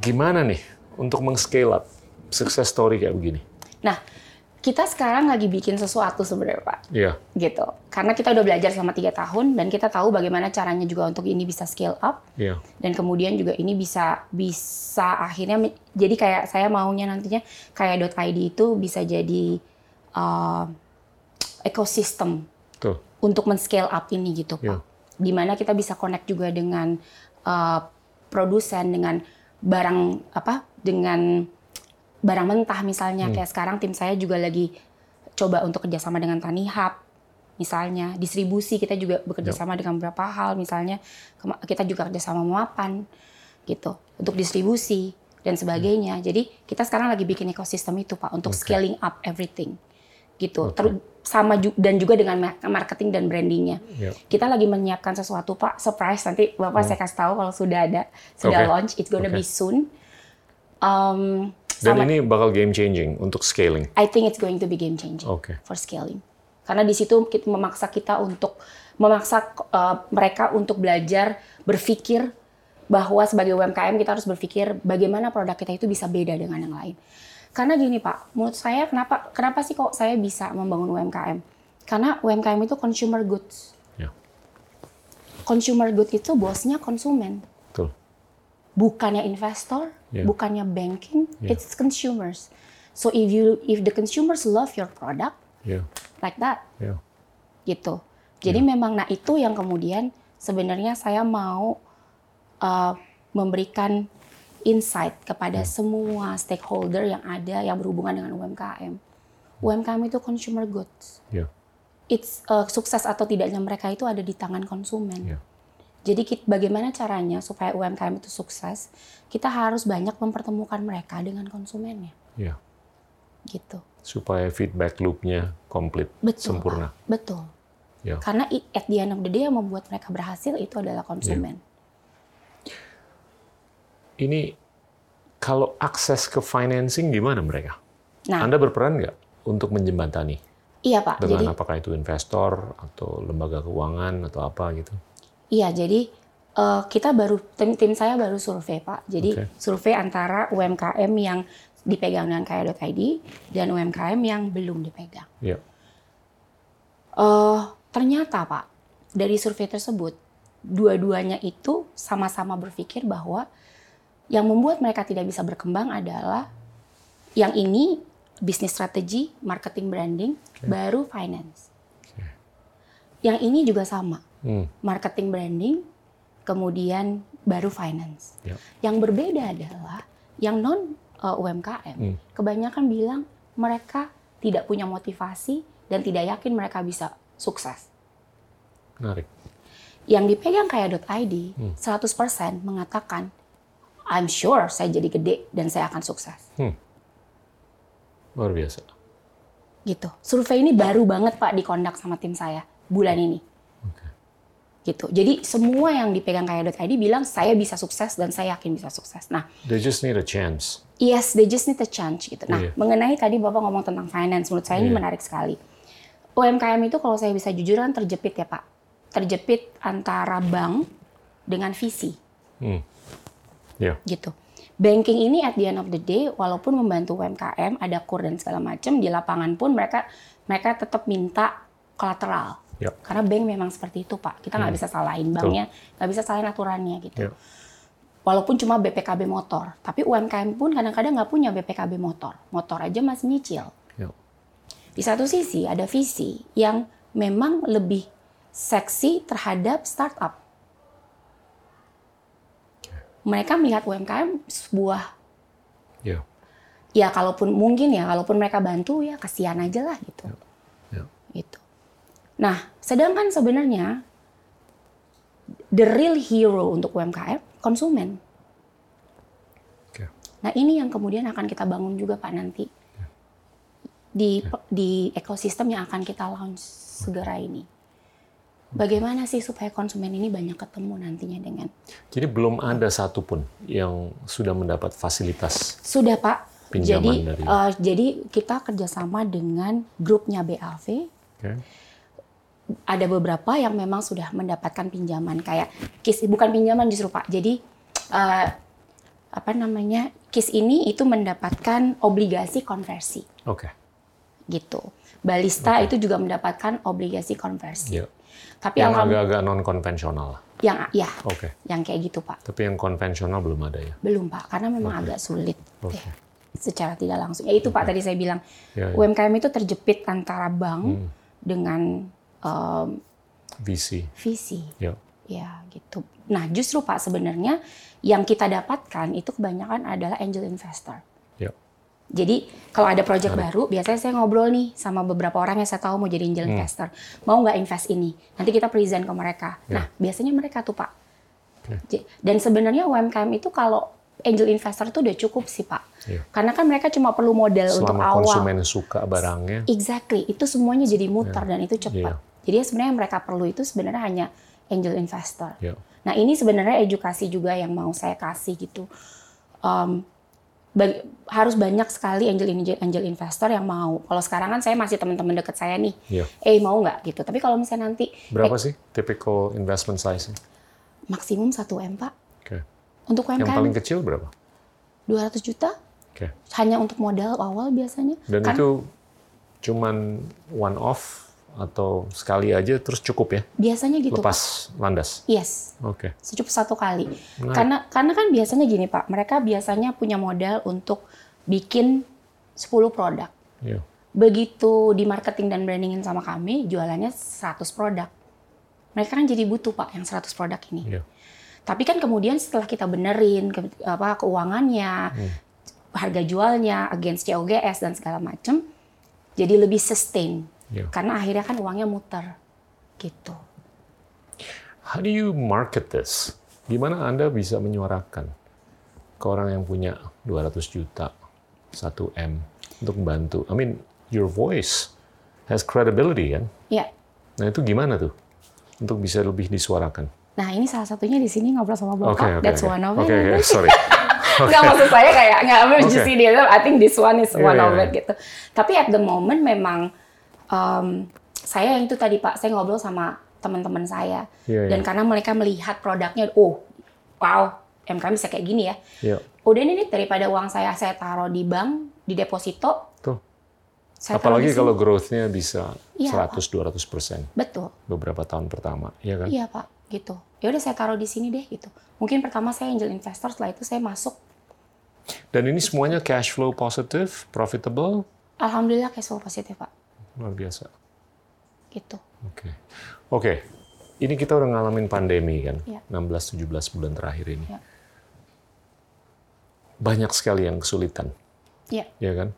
Gimana nih untuk meng-scale up success story kayak begini? Nah, kita sekarang lagi bikin sesuatu sebenarnya Pak. Iya, gitu. Karena kita udah belajar selama tiga tahun dan kita tahu bagaimana caranya juga untuk ini bisa scale up iya, dan kemudian juga ini bisa bisa akhirnya jadi kayak saya maunya nantinya kayak .id itu bisa jadi uh, ekosistem tuh, untuk men-scale up ini gitu Iya. Pak. Di mana kita bisa connect juga dengan uh, produsen dengan barang apa dengan barang mentah misalnya. Hmm. kayak sekarang tim saya juga lagi coba untuk kerjasama dengan Tani Hub misalnya. Distribusi kita juga bekerja sama dengan beberapa hal misalnya. Kita juga kerjasama Mapan gitu untuk distribusi dan sebagainya. Jadi kita sekarang lagi bikin ekosistem itu pak untuk Oke. scaling up everything gitu Oke. Terus sama ju- dan juga dengan ma- marketing dan brandingnya iya. kita lagi menyiapkan sesuatu pak surprise nanti bapak Hmm. saya kasih tahu kalau sudah ada sudah Oke. launch it's gonna Oke. be soon um, Dan sama- ini bakal game changing untuk scaling. I think it's going to be game changing Oke, for scaling karena di situ kita memaksa kita untuk memaksa uh, mereka untuk belajar berpikir bahwa sebagai UMKM kita harus berpikir bagaimana produk kita itu bisa beda dengan yang lain. Karena gini Pak, menurut saya kenapa kenapa sih kok saya bisa membangun UMKM? Karena UMKM itu consumer goods. Ya. Consumer goods itu bosnya konsumen, betul. bukannya investor, Ya. bukannya banking, Ya. it's consumers. So if you if the consumers love your product Iya, like that, iya. gitu. Jadi memang nah itu yang kemudian sebenarnya saya mau uh, memberikan insight kepada semua stakeholder yang ada yang berhubungan dengan UMKM. UMKM itu consumer goods. Iya. It's uh, sukses atau tidaknya mereka itu ada di tangan konsumen. Iya. Jadi kit- bagaimana caranya supaya UMKM itu sukses? Kita harus banyak mempertemukan mereka dengan konsumennya, Iya. gitu. Supaya feedback loop-nya komplit, Betul. sempurna. Betul. Ya. Karena at the end of the day yang membuat mereka berhasil itu adalah konsumen. Ini kalau akses ke financing gimana mereka? Nah, Anda berperan nggak untuk menjembatani iya Pak. Jadi dengan apakah itu investor atau lembaga keuangan atau apa gitu? iya jadi eh, kita baru tim, tim saya baru survei Pak. Jadi Oke. survei antara UMKM yang dipegang dengan kaya.id dan UMKM yang belum dipegang. Iya. Eh, ternyata Pak dari survei tersebut dua-duanya itu sama-sama berpikir bahwa yang membuat mereka tidak bisa berkembang adalah yang ini bisnis strategi, marketing branding, baru finance. Oke. Yang ini juga sama, Hmm. marketing branding, kemudian baru finance. Ya. Yang berbeda adalah yang non uh, UMKM, Hmm. kebanyakan bilang mereka tidak punya motivasi dan tidak yakin mereka bisa sukses. Menarik. Yang dipegang kayak .id, Hmm. 100% mengatakan, I'm sure saya jadi gede dan saya akan sukses. Luar biasa. Gitu. Survei ini baru banget Pak dikondak sama tim saya bulan ini. Gitu. Jadi semua yang dipegang kayak .id bilang saya bisa sukses dan saya yakin bisa sukses. Nah, They just need a chance. Yes, they just need a chance gitu. Nah, Iya. mengenai tadi Bapak ngomong tentang finance, menurut saya ini Iya. menarik sekali. UMKM itu kalau saya bisa jujur kan terjepit ya Pak. Terjepit antara bank dengan visi Hmm. Ya. gitu. banking ini at the end of the day walaupun membantu UMKM ada kur dan segala macam di lapangan pun mereka mereka tetap minta kolateral Yep. karena bank memang seperti itu pak kita nggak Hmm. bisa salahin banknya nggak bisa salahin aturannya gitu Yep. walaupun cuma BPKB motor tapi UMKM pun kadang-kadang nggak punya BPKB motor motor aja masih nyicil di satu sisi ada visi yang memang lebih seksi terhadap startup mereka melihat UMKM sebuah Yeah. ya kalaupun mungkin ya kalaupun mereka bantu ya kasihan aja lah gitu. Ya. gitu. Nah sedangkan sebenarnya the real hero untuk UMKM konsumen. Nah ini yang kemudian akan kita bangun juga pak nanti. Di di ekosistem yang akan kita launch segera ini bagaimana sih supaya konsumen ini banyak ketemu nantinya dengan Jadi belum ada satupun yang sudah mendapat fasilitas. Sudah Pak. Pinjaman jadi dari- eh, jadi kita kerjasama dengan grupnya BAV. Oke. Ada beberapa yang memang sudah mendapatkan pinjaman kayak KIS bukan pinjaman justru Pak. Jadi eh, apa namanya KIS ini itu mendapatkan obligasi konversi Oke. gitu. Balista Oke. itu juga mendapatkan obligasi konversi. Ya. Tapi Yang agak-agak non konvensional. yang ya Oke. yang kayak gitu Pak. Tapi yang konvensional belum ada ya. Belum Pak karena memang Oke. agak sulit Oke. ya, secara tidak langsung. Ya itu Pak Oke. tadi saya bilang Ya, ya. UMKM itu terjepit antara bank Hmm. dengan em, VC. visi. Ya. Ya, gitu. Nah, justru Pak sebenarnya yang kita dapatkan itu kebanyakan adalah angel investor. Ya. Jadi, kalau ada project Menarik. baru, biasanya saya ngobrol nih sama beberapa orang yang saya tahu mau jadi angel Hmm. investor. Mau nggak invest ini? Nanti kita present ke mereka. Ya. Nah, biasanya mereka tuh, Pak. J- Dan sebenarnya UMKM itu kalau angel investor itu udah cukup sih, Pak. Ya. Karena kan mereka cuma perlu modal untuk Selama awal. konsumen suka barangnya. Exactly, itu semuanya jadi muter dan itu cepat. Iya. Jadi sebenarnya yang mereka perlu itu sebenarnya hanya angel investor. Ya. Nah ini sebenarnya edukasi juga yang mau saya kasih gitu. Um, bag- harus banyak sekali angel angel angel investor yang mau. Kalau sekarang kan saya masih teman-teman deket saya nih, Ya. eh mau nggak gitu. Tapi kalau misalnya nanti Berapa sih typical investment size? maksimum 1 m pak Oke. untuk Yang UMKM paling kecil berapa? 200 juta Oke. hanya untuk modal awal biasanya. Dan Kan itu cuman one off atau sekali aja terus cukup ya? biasanya gitu. Pak. Lepas landas. Yes. Oke. secukup satu kali. Menarik. Karena karena kan biasanya gini Pak, mereka biasanya punya modal untuk bikin 10 produk. Ya. Begitu di marketing dan brandingin sama kami, jualannya 100 produk. Mereka kan jadi butuh Pak yang 100 produk ini. Ya. Tapi kan kemudian setelah kita benerin ke, apa keuangannya, Hmm. harga jualnya, against COGS dan segala macam, jadi lebih sustain. Ya. Karena akhirnya kan uangnya muter. Gitu. How do you market this? Gimana Anda bisa menyuarakan ke orang yang punya 200 juta, 1 M untuk membantu? I mean, your voice has credibility kan? Ya. Nah itu gimana tuh untuk bisa lebih disuarakan? Nah, ini salah satunya di sini ngobrol sama Bapak. Oke, oke, That's oke. one of Oke, it. oke, sorry. Nggak maksud saya kayak nggak Oke. just dia I think this one is Iya, one iya, of iya. it gitu. Tapi at the moment memang um, saya yang itu tadi Pak, saya ngobrol sama teman-teman saya Iya, dan karena mereka melihat produknya, oh wow, MKM bisa kayak gini ya. Iya. Udah ini nih daripada uang saya saya taruh di bank di deposito, Tuh. saya Apalagi kalau growth-nya bisa Iya, 100-200 persen betul, beberapa tahun pertama, ya kan? iya Pak, gitu. Ya udah saya taruh di sini deh gitu. Mungkin pertama saya angel investor, setelah itu saya masuk. Dan ini semuanya cash flow positif, profitable, Alhamdulillah cash flow positif Pak, luar biasa. gitu. Oke. Oke. Ini kita udah ngalamin pandemi kan, Iya. 16-17 bulan terakhir ini. Iya. Banyak sekali yang kesulitan, Iya. ya kan?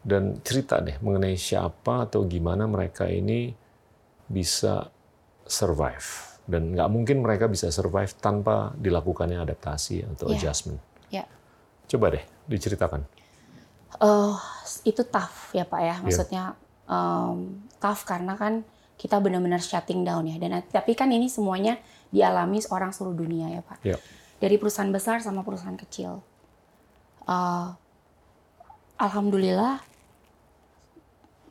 Dan cerita deh mengenai siapa atau gimana mereka ini bisa survive. Dan nggak mungkin mereka bisa survive tanpa dilakukannya adaptasi atau Iya. adjustment. Ya. Coba deh diceritakan. eh itu tough ya Pak ya. Iya. Maksudnya em, tough karena kan kita benar-benar shutting down ya. Dan tapi kan ini semuanya dialami orang seluruh dunia ya Pak. Ya. Dari perusahaan besar sama perusahaan kecil. Eh, Alhamdulillah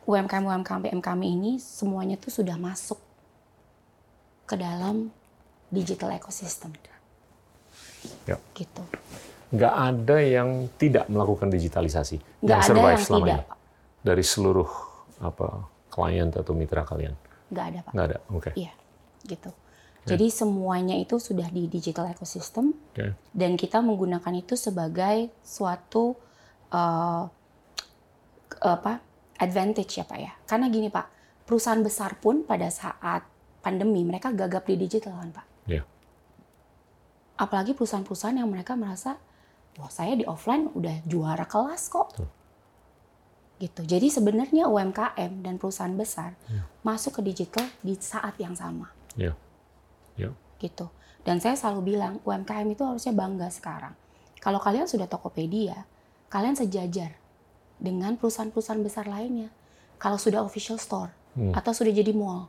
UMKM UMKM kami ini semuanya tuh sudah masuk ke dalam digital ecosystem. Ya. Gitu. nggak ada yang tidak melakukan digitalisasi Nggak yang ada survive yang selama tidak, ini dari seluruh apa klien atau mitra kalian Nggak ada pak. nggak ada oke Iya, gitu. Jadi semuanya itu sudah di digital ecosystem Oke. dan kita menggunakan itu sebagai suatu uh, apa advantage ya pak ya. Karena gini pak, perusahaan besar pun pada saat pandemi mereka gagap di digital kan pak. Iya. Apalagi perusahaan-perusahaan yang mereka merasa, wah saya di offline udah juara kelas kok. Betul. Gitu. Jadi sebenarnya UMKM dan perusahaan besar Iya. masuk ke digital di saat yang sama Iya. Iya. gitu. Dan saya selalu bilang UMKM itu harusnya bangga sekarang. Kalau kalian sudah Tokopedia, kalian sejajar dengan perusahaan-perusahaan besar lainnya. Kalau sudah official store Hmm. atau sudah jadi mall.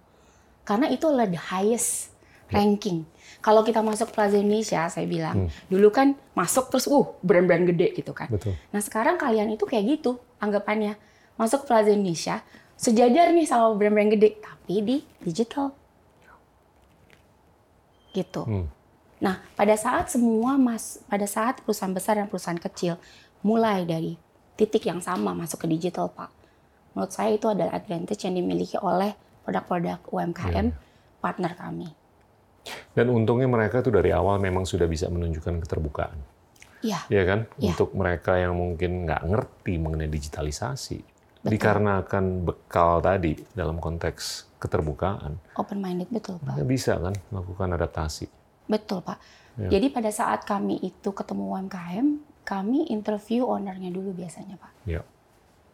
Karena itu adalah the highest ranking. Kalau kita masuk Plaza Indonesia, saya bilang, dulu kan masuk terus uh brand-brand gede gitu kan. betul Nah sekarang kalian itu kayak gitu anggapannya. Masuk Plaza Indonesia, sejajar nih sama brand-brand gede, tapi di digital. Gitu. Hmm. Nah pada saat semua mas, pada saat perusahaan besar dan perusahaan kecil mulai dari titik yang sama masuk ke digital pak, menurut saya itu adalah advantage yang dimiliki oleh produk-produk UMKM Iya. partner kami. dan untungnya mereka tuh dari awal memang sudah bisa menunjukkan keterbukaan Iya, ya kan Iya. untuk mereka yang mungkin nggak ngerti mengenai digitalisasi Betul. dikarenakan bekal tadi dalam konteks keterbukaan open minded betul pak. mereka bisa kan melakukan adaptasi Betul Pak. Ya. Jadi pada saat kami itu ketemu UMKM, kami interview ownernya dulu biasanya Pak. ya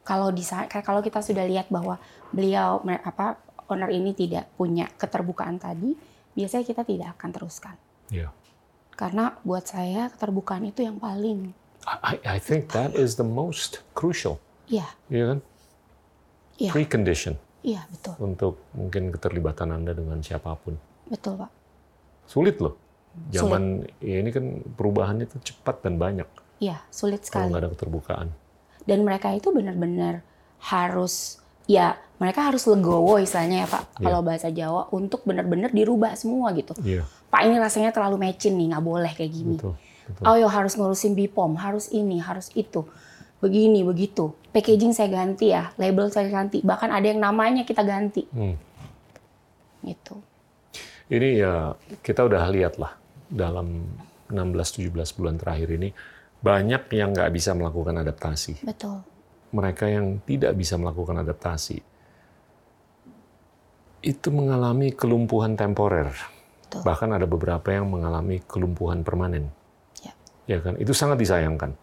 Kalau di kalau kita sudah lihat bahwa beliau apa owner ini tidak punya keterbukaan tadi, biasanya kita tidak akan teruskan. ya Karena buat saya keterbukaan itu yang paling I, I think that is the most crucial iya, ya kan Iya. precondition iya betul. untuk mungkin keterlibatan anda dengan siapa pun Betul Pak. sulit loh zaman ya ini kan perubahannya itu cepat dan banyak Iya, sulit kalau sekali. nggak ada keterbukaan Dan mereka itu benar-benar harus ya mereka harus legowo istilahnya ya Pak Iya. kalau bahasa Jawa untuk benar-benar dirubah semua gitu. iya Pak ini rasanya terlalu mecin nih, nggak boleh kayak gini. betul betul Oh yo harus ngurusin BPOM, harus ini, harus itu. Begini, begitu. Packaging saya ganti ya, label saya ganti. Bahkan ada yang namanya kita ganti. Hmm. Gitu. Ini ya kita udah lihat lah dalam 16-17 bulan terakhir ini banyak yang nggak bisa melakukan adaptasi. Betul. Mereka yang tidak bisa melakukan adaptasi itu mengalami kelumpuhan temporer. Betul. Bahkan ada beberapa yang mengalami kelumpuhan permanen. Ya. Ya kan? Itu sangat disayangkan.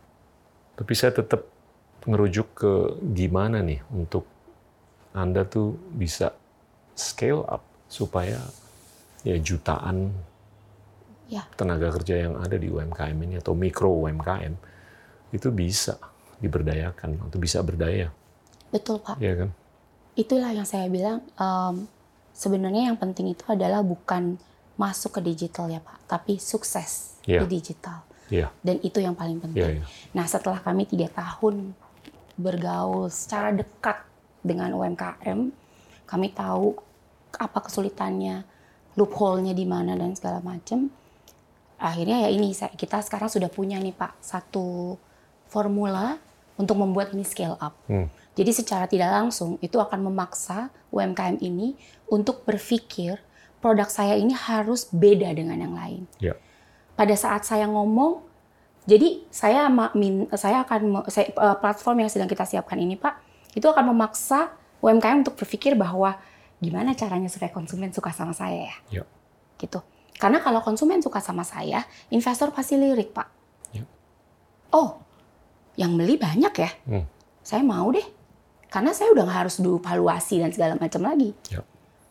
Tapi saya tetap ngerujuk ke gimana nih untuk Anda tuh bisa scale up supaya ya jutaan Ya. tenaga kerja yang ada di UMKM ini atau mikro UMKM itu bisa diberdayakan atau bisa berdaya, Betul, Pak. ya kan? Itulah yang saya bilang, em, sebenarnya yang penting itu adalah bukan masuk ke digital ya, Pak. Tapi sukses Ya. di digital. Iya, Dan itu yang paling penting. iya, iya. Nah, setelah kami tiga tahun bergaul secara dekat dengan UMKM, kami tahu apa kesulitannya, loophole-nya di mana dan segala macam. Akhirnya ya ini kita sekarang sudah punya nih Pak satu formula untuk membuat ini scale up. Hmm. Jadi secara tidak langsung itu akan memaksa UMKM ini untuk berpikir produk saya ini harus beda dengan yang lain Ya. pada saat saya ngomong, jadi saya saya akan saya- eh, platform yang sedang kita siapkan ini Pak, itu akan memaksa UMKM untuk berpikir bahwa gimana caranya supaya konsumen suka sama saya ya, Ya. gitu. Karena kalau konsumen suka sama saya, investor pasti lirik Pak. Ya. Oh, yang beli banyak ya, Hmm. saya mau deh, karena saya udah nggak harus dulu valuasi dan segala macam lagi. Ya.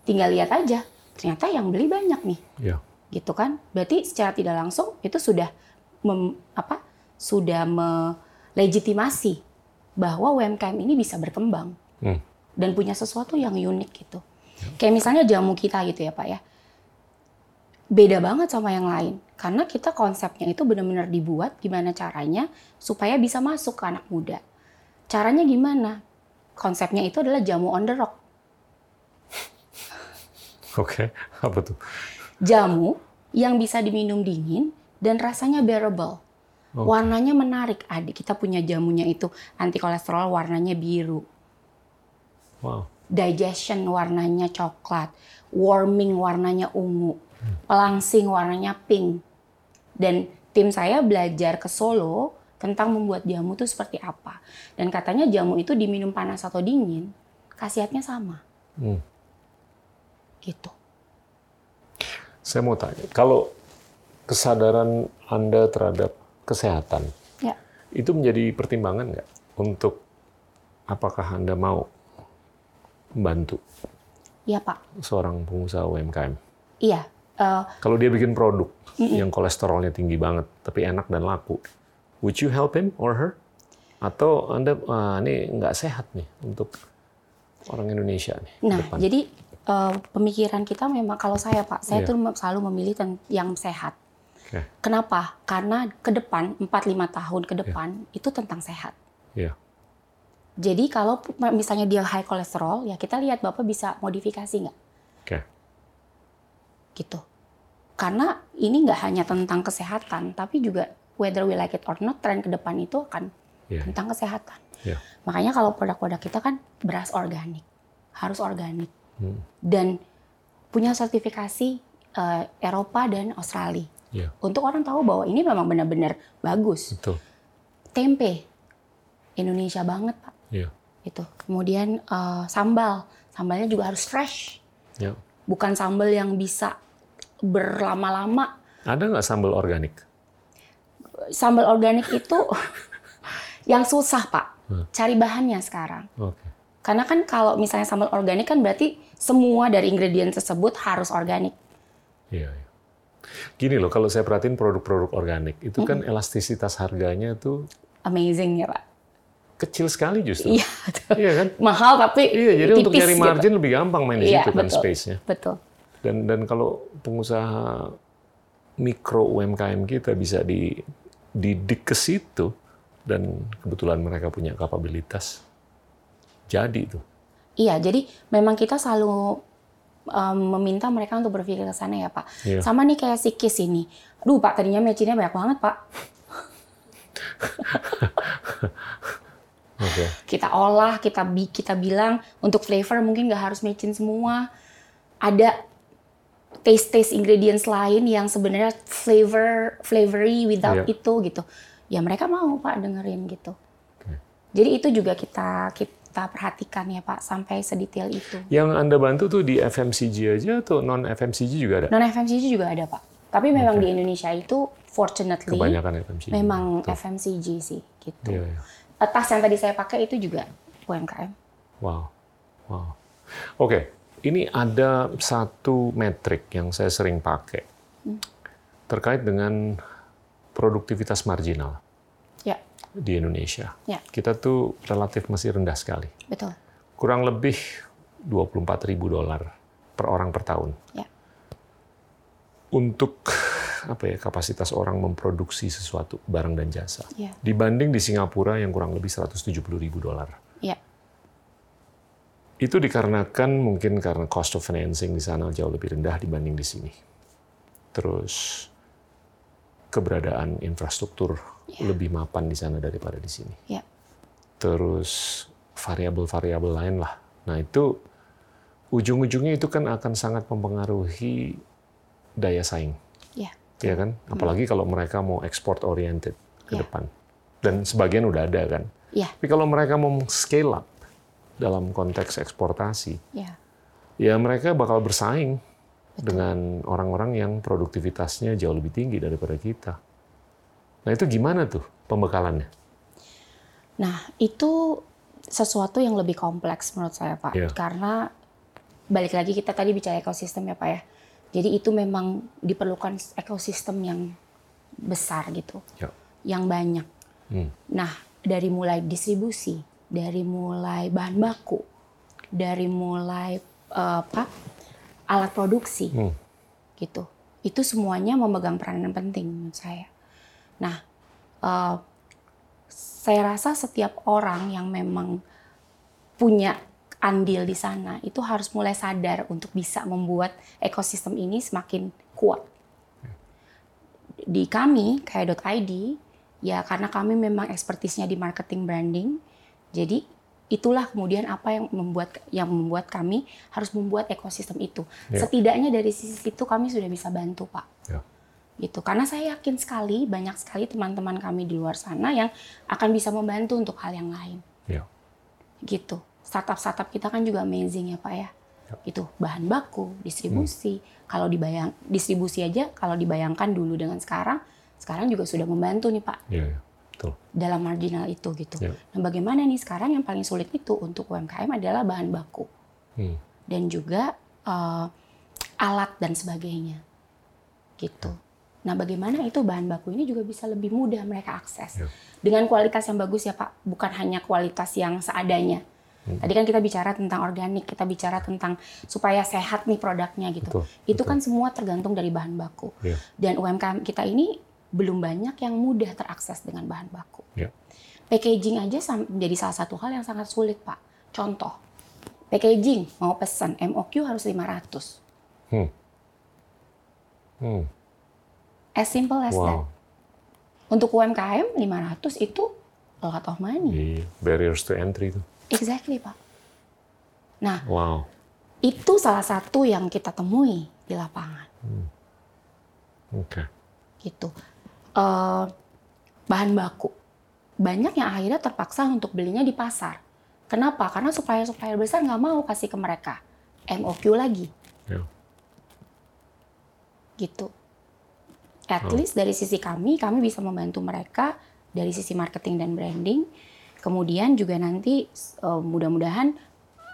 Tinggal lihat aja, ternyata yang beli banyak nih. Ya. gitu kan? Berarti secara tidak langsung itu sudah mem- apa sudah melegitimasi bahwa UMKM ini bisa berkembang Hmm. dan punya sesuatu yang unik gitu. Kayak misalnya jamu kita gitu ya pak ya. Beda banget sama yang lain. Karena kita konsepnya itu benar-benar dibuat gimana caranya supaya bisa masuk ke anak muda. Caranya gimana? Konsepnya itu adalah jamu on the rock Oke, apa tuh? jamu yang bisa diminum dingin dan rasanya bearable. Oke. Warnanya menarik. Adik kita punya jamunya itu anti kolesterol warnanya biru. Wow. Digestion warnanya coklat. Warming warnanya ungu. Pelangsing warnanya pink. Dan tim saya belajar ke Solo tentang membuat jamu itu seperti apa. Dan katanya jamu itu diminum panas atau dingin, khasiatnya sama. Hmm. Gitu. Saya mau tanya, kalau kesadaran Anda terhadap kesehatan, Ya. itu menjadi pertimbangan nggak untuk apakah Anda mau membantu Iya Pak. seorang pengusaha UMKM? Iya. Eh, Kalau dia bikin produk yang kolesterolnya tinggi banget, tapi enak dan laku, would you help him or her? Atau Anda, ah, ini nggak sehat nih untuk orang Indonesia nih Nah, depan? jadi eh, pemikiran kita memang kalau saya Pak, saya Iya. tuh selalu memilih yang sehat. Oke. Kenapa? Karena ke depan 4-5 tahun ke depan itu tentang sehat. Iya. Jadi kalau misalnya dia high kolesterol, ya kita lihat Bapak bisa modifikasi nggak? Oke. Gitu. Karena ini nggak hanya tentang kesehatan, tapi juga whether we like it or not, tren ke depan itu akan Iya. tentang kesehatan. Iya. Makanya kalau produk-produk kita kan beras organik, harus organik. Hmm. Dan punya sertifikasi eh, Eropa dan Australia. Iya. Untuk orang tahu bahwa ini memang benar-benar bagus. Betul. Tempe, Indonesia banget Pak. Iya. Itu. Kemudian eh, sambal, sambalnya juga harus fresh. Iya. Bukan sambal yang bisa berlama-lama. Ada nggak sambal organik? Sambal organik itu yang susah Pak. Hmm. Cari bahannya sekarang. Oke. Karena kan kalau misalnya sambal organik kan berarti semua dari ingredient tersebut harus organik. Iya, iya. Gini loh, kalau saya perhatiin produk-produk organik, itu kan elastisitas harganya tuh Amazing ya Pak. kecil sekali justru. Iya, betul. Iya kan? mahal tapi Iya, jadi untuk tipis nyari gitu. margin lebih gampang main di Iya, situ kan space-nya. Betul. Dan dan kalau pengusaha mikro UMKM kita bisa dididik ke situ dan kebetulan mereka punya kapabilitas, jadi itu. Iya, jadi memang kita selalu um, meminta mereka untuk berpikir ke sana ya Pak. Iya. Sama nih kayak si Kiss ini. Aduh Pak, tadinya mecinnya banyak banget Pak. Oke. Kita olah, kita bi kita bilang untuk flavor mungkin nggak harus mecin semua. Ada taste-taste ingredients lain yang sebenarnya flavor flavory without Iya. itu gitu. Ya mereka mau Pak dengerin gitu. Oke. Jadi itu juga kita kita perhatikan ya Pak sampai sedetail itu. Yang Anda bantu tuh di FMCG aja atau non FMCG juga ada? Non FMCG juga ada Pak. Tapi memang di Indonesia itu fortunately Kebanyakan FMCG. memang Betul. FMCG sih gitu. Iya, iya. Tas yang tadi saya pakai itu juga UMKM. Wow. Wow. Oke, ini ada satu metrik yang saya sering pakai terkait dengan produktivitas marginal di Indonesia. ya, Kita tuh relatif masih rendah sekali. betul. Kurang lebih 24 ribu dolar per orang per tahun. Ya. Untuk apa ya kapasitas orang memproduksi sesuatu barang dan jasa Ya, dibanding di Singapura yang kurang lebih 170 ribu dolar. ya, Itu dikarenakan mungkin karena cost of financing di sana jauh lebih rendah dibanding di sini. Terus keberadaan infrastruktur lebih mapan di sana daripada di sini. ya, Terus variabel-variabel lain lah. Nah itu ujung-ujungnya itu kan akan sangat mempengaruhi daya saing, ya, ya kan? Apalagi kalau mereka mau export oriented ke Ya. depan. Dan sebagian udah ada kan. ya, Tapi kalau mereka mau scale up dalam konteks eksportasi, ya. ya mereka bakal bersaing dengan orang-orang yang produktivitasnya jauh lebih tinggi daripada kita. Nah itu gimana tuh pembekalannya? Nah, itu sesuatu yang lebih kompleks menurut saya, Pak. Iya. Karena balik lagi kita tadi bicara ekosistem ya, Pak ya. Jadi itu memang diperlukan ekosistem yang besar gitu, Ya. yang banyak. Hmm. Nah, dari mulai distribusi, dari mulai bahan baku, dari mulai apa alat produksi, Hmm. gitu. Itu semuanya memegang peranan penting menurut saya. Nah, eh, saya rasa setiap orang yang memang punya andil di sana itu harus mulai sadar untuk bisa membuat ekosistem ini semakin kuat. Di kami, kayak.id, Ya karena kami memang ekspertisnya di marketing branding, jadi itulah kemudian apa yang membuat yang membuat kami harus membuat ekosistem itu. Ya. Setidaknya dari sisi itu kami sudah bisa bantu pak. Ya. Gitu. Karena saya yakin sekali banyak sekali teman-teman kami di luar sana yang akan bisa membantu untuk hal yang lain. Ya. Gitu. Startup-startup kita kan juga amazing ya pak ya. Itu bahan baku, distribusi. Kalau dibayang distribusi aja kalau dibayangkan dulu dengan sekarang, sekarang juga sudah membantu nih pak Ya, ya. Betul. dalam marginal itu gitu. Ya. Nah, bagaimana nih sekarang yang paling sulit itu untuk UMKM adalah bahan baku Hmm. dan juga eh, alat dan sebagainya, gitu. Nah, bagaimana itu bahan baku ini juga bisa lebih mudah mereka akses Ya. dengan kualitas yang bagus ya Pak, bukan hanya kualitas yang seadanya. Hmm. Tadi kan kita bicara tentang organik, kita bicara tentang supaya sehat nih produknya gitu. Betul, Itu betul. kan semua tergantung dari bahan baku. Ya. Dan UMKM kita ini belum banyak yang mudah terakses dengan bahan baku. Ya. Packaging aja menjadi salah satu hal yang sangat sulit, Pak. Contoh, packaging mau pesan MOQ harus 500. Hmm. Hmm. As simple as that. Wow. Untuk UMKM 500 itu a lot of money. Di barriers to entry itu. Exactly, Pak. Nah, Wow. itu salah satu yang kita temui di lapangan. Oke. gitu. Eh, bahan baku. Banyak yang akhirnya terpaksa untuk belinya di pasar. Kenapa? Karena supplier-supplier besar nggak mau kasih ke mereka. MOQ lagi, Ya. gitu. At Oh. least dari sisi kami, kami bisa membantu mereka dari sisi marketing dan branding. Kemudian juga nanti eh, mudah-mudahan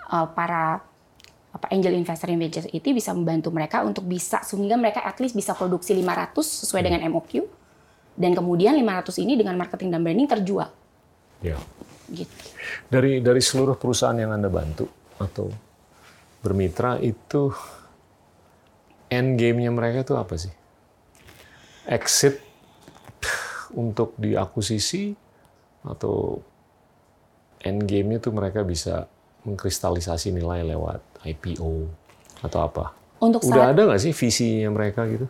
eh, para apa angel investor investor itu bisa membantu mereka untuk bisa sehingga mereka at least bisa produksi 500 sesuai dengan MOQ dan kemudian 500 ini dengan marketing dan branding terjual Ya. gitu. Dari dari seluruh perusahaan yang Anda bantu atau bermitra itu end game-nya mereka itu apa sih? Exit untuk diakuisisi atau end game-nya tuh mereka bisa mengkristalisasi nilai lewat IPO atau apa? Untuk Udah saat ada nggak sih visinya mereka gitu?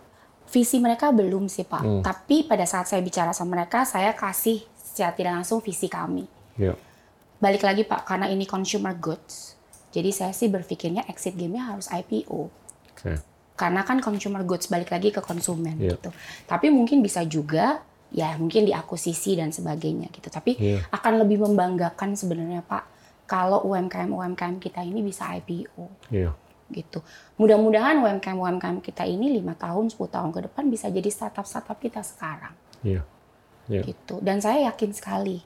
Visi mereka belum sih Pak, Hmm. tapi pada saat saya bicara sama mereka saya kasih secara tidak langsung visi kami. Ya. Balik lagi Pak, karena ini consumer goods. Jadi saya sih berpikirnya exit game-nya harus IPO. Oke. karena kan consumer goods balik lagi ke konsumen Iya. gitu. Tapi mungkin bisa juga ya mungkin diakuisisi dan sebagainya gitu. Tapi Iya. akan lebih membanggakan sebenarnya Pak kalau UMKM UMKM kita ini bisa IPO Iya. Gitu. Mudah-mudahan UMKM UMKM kita ini lima tahun 10 tahun ke depan bisa jadi startup startup kita sekarang Iya. Iya. gitu. Dan saya yakin sekali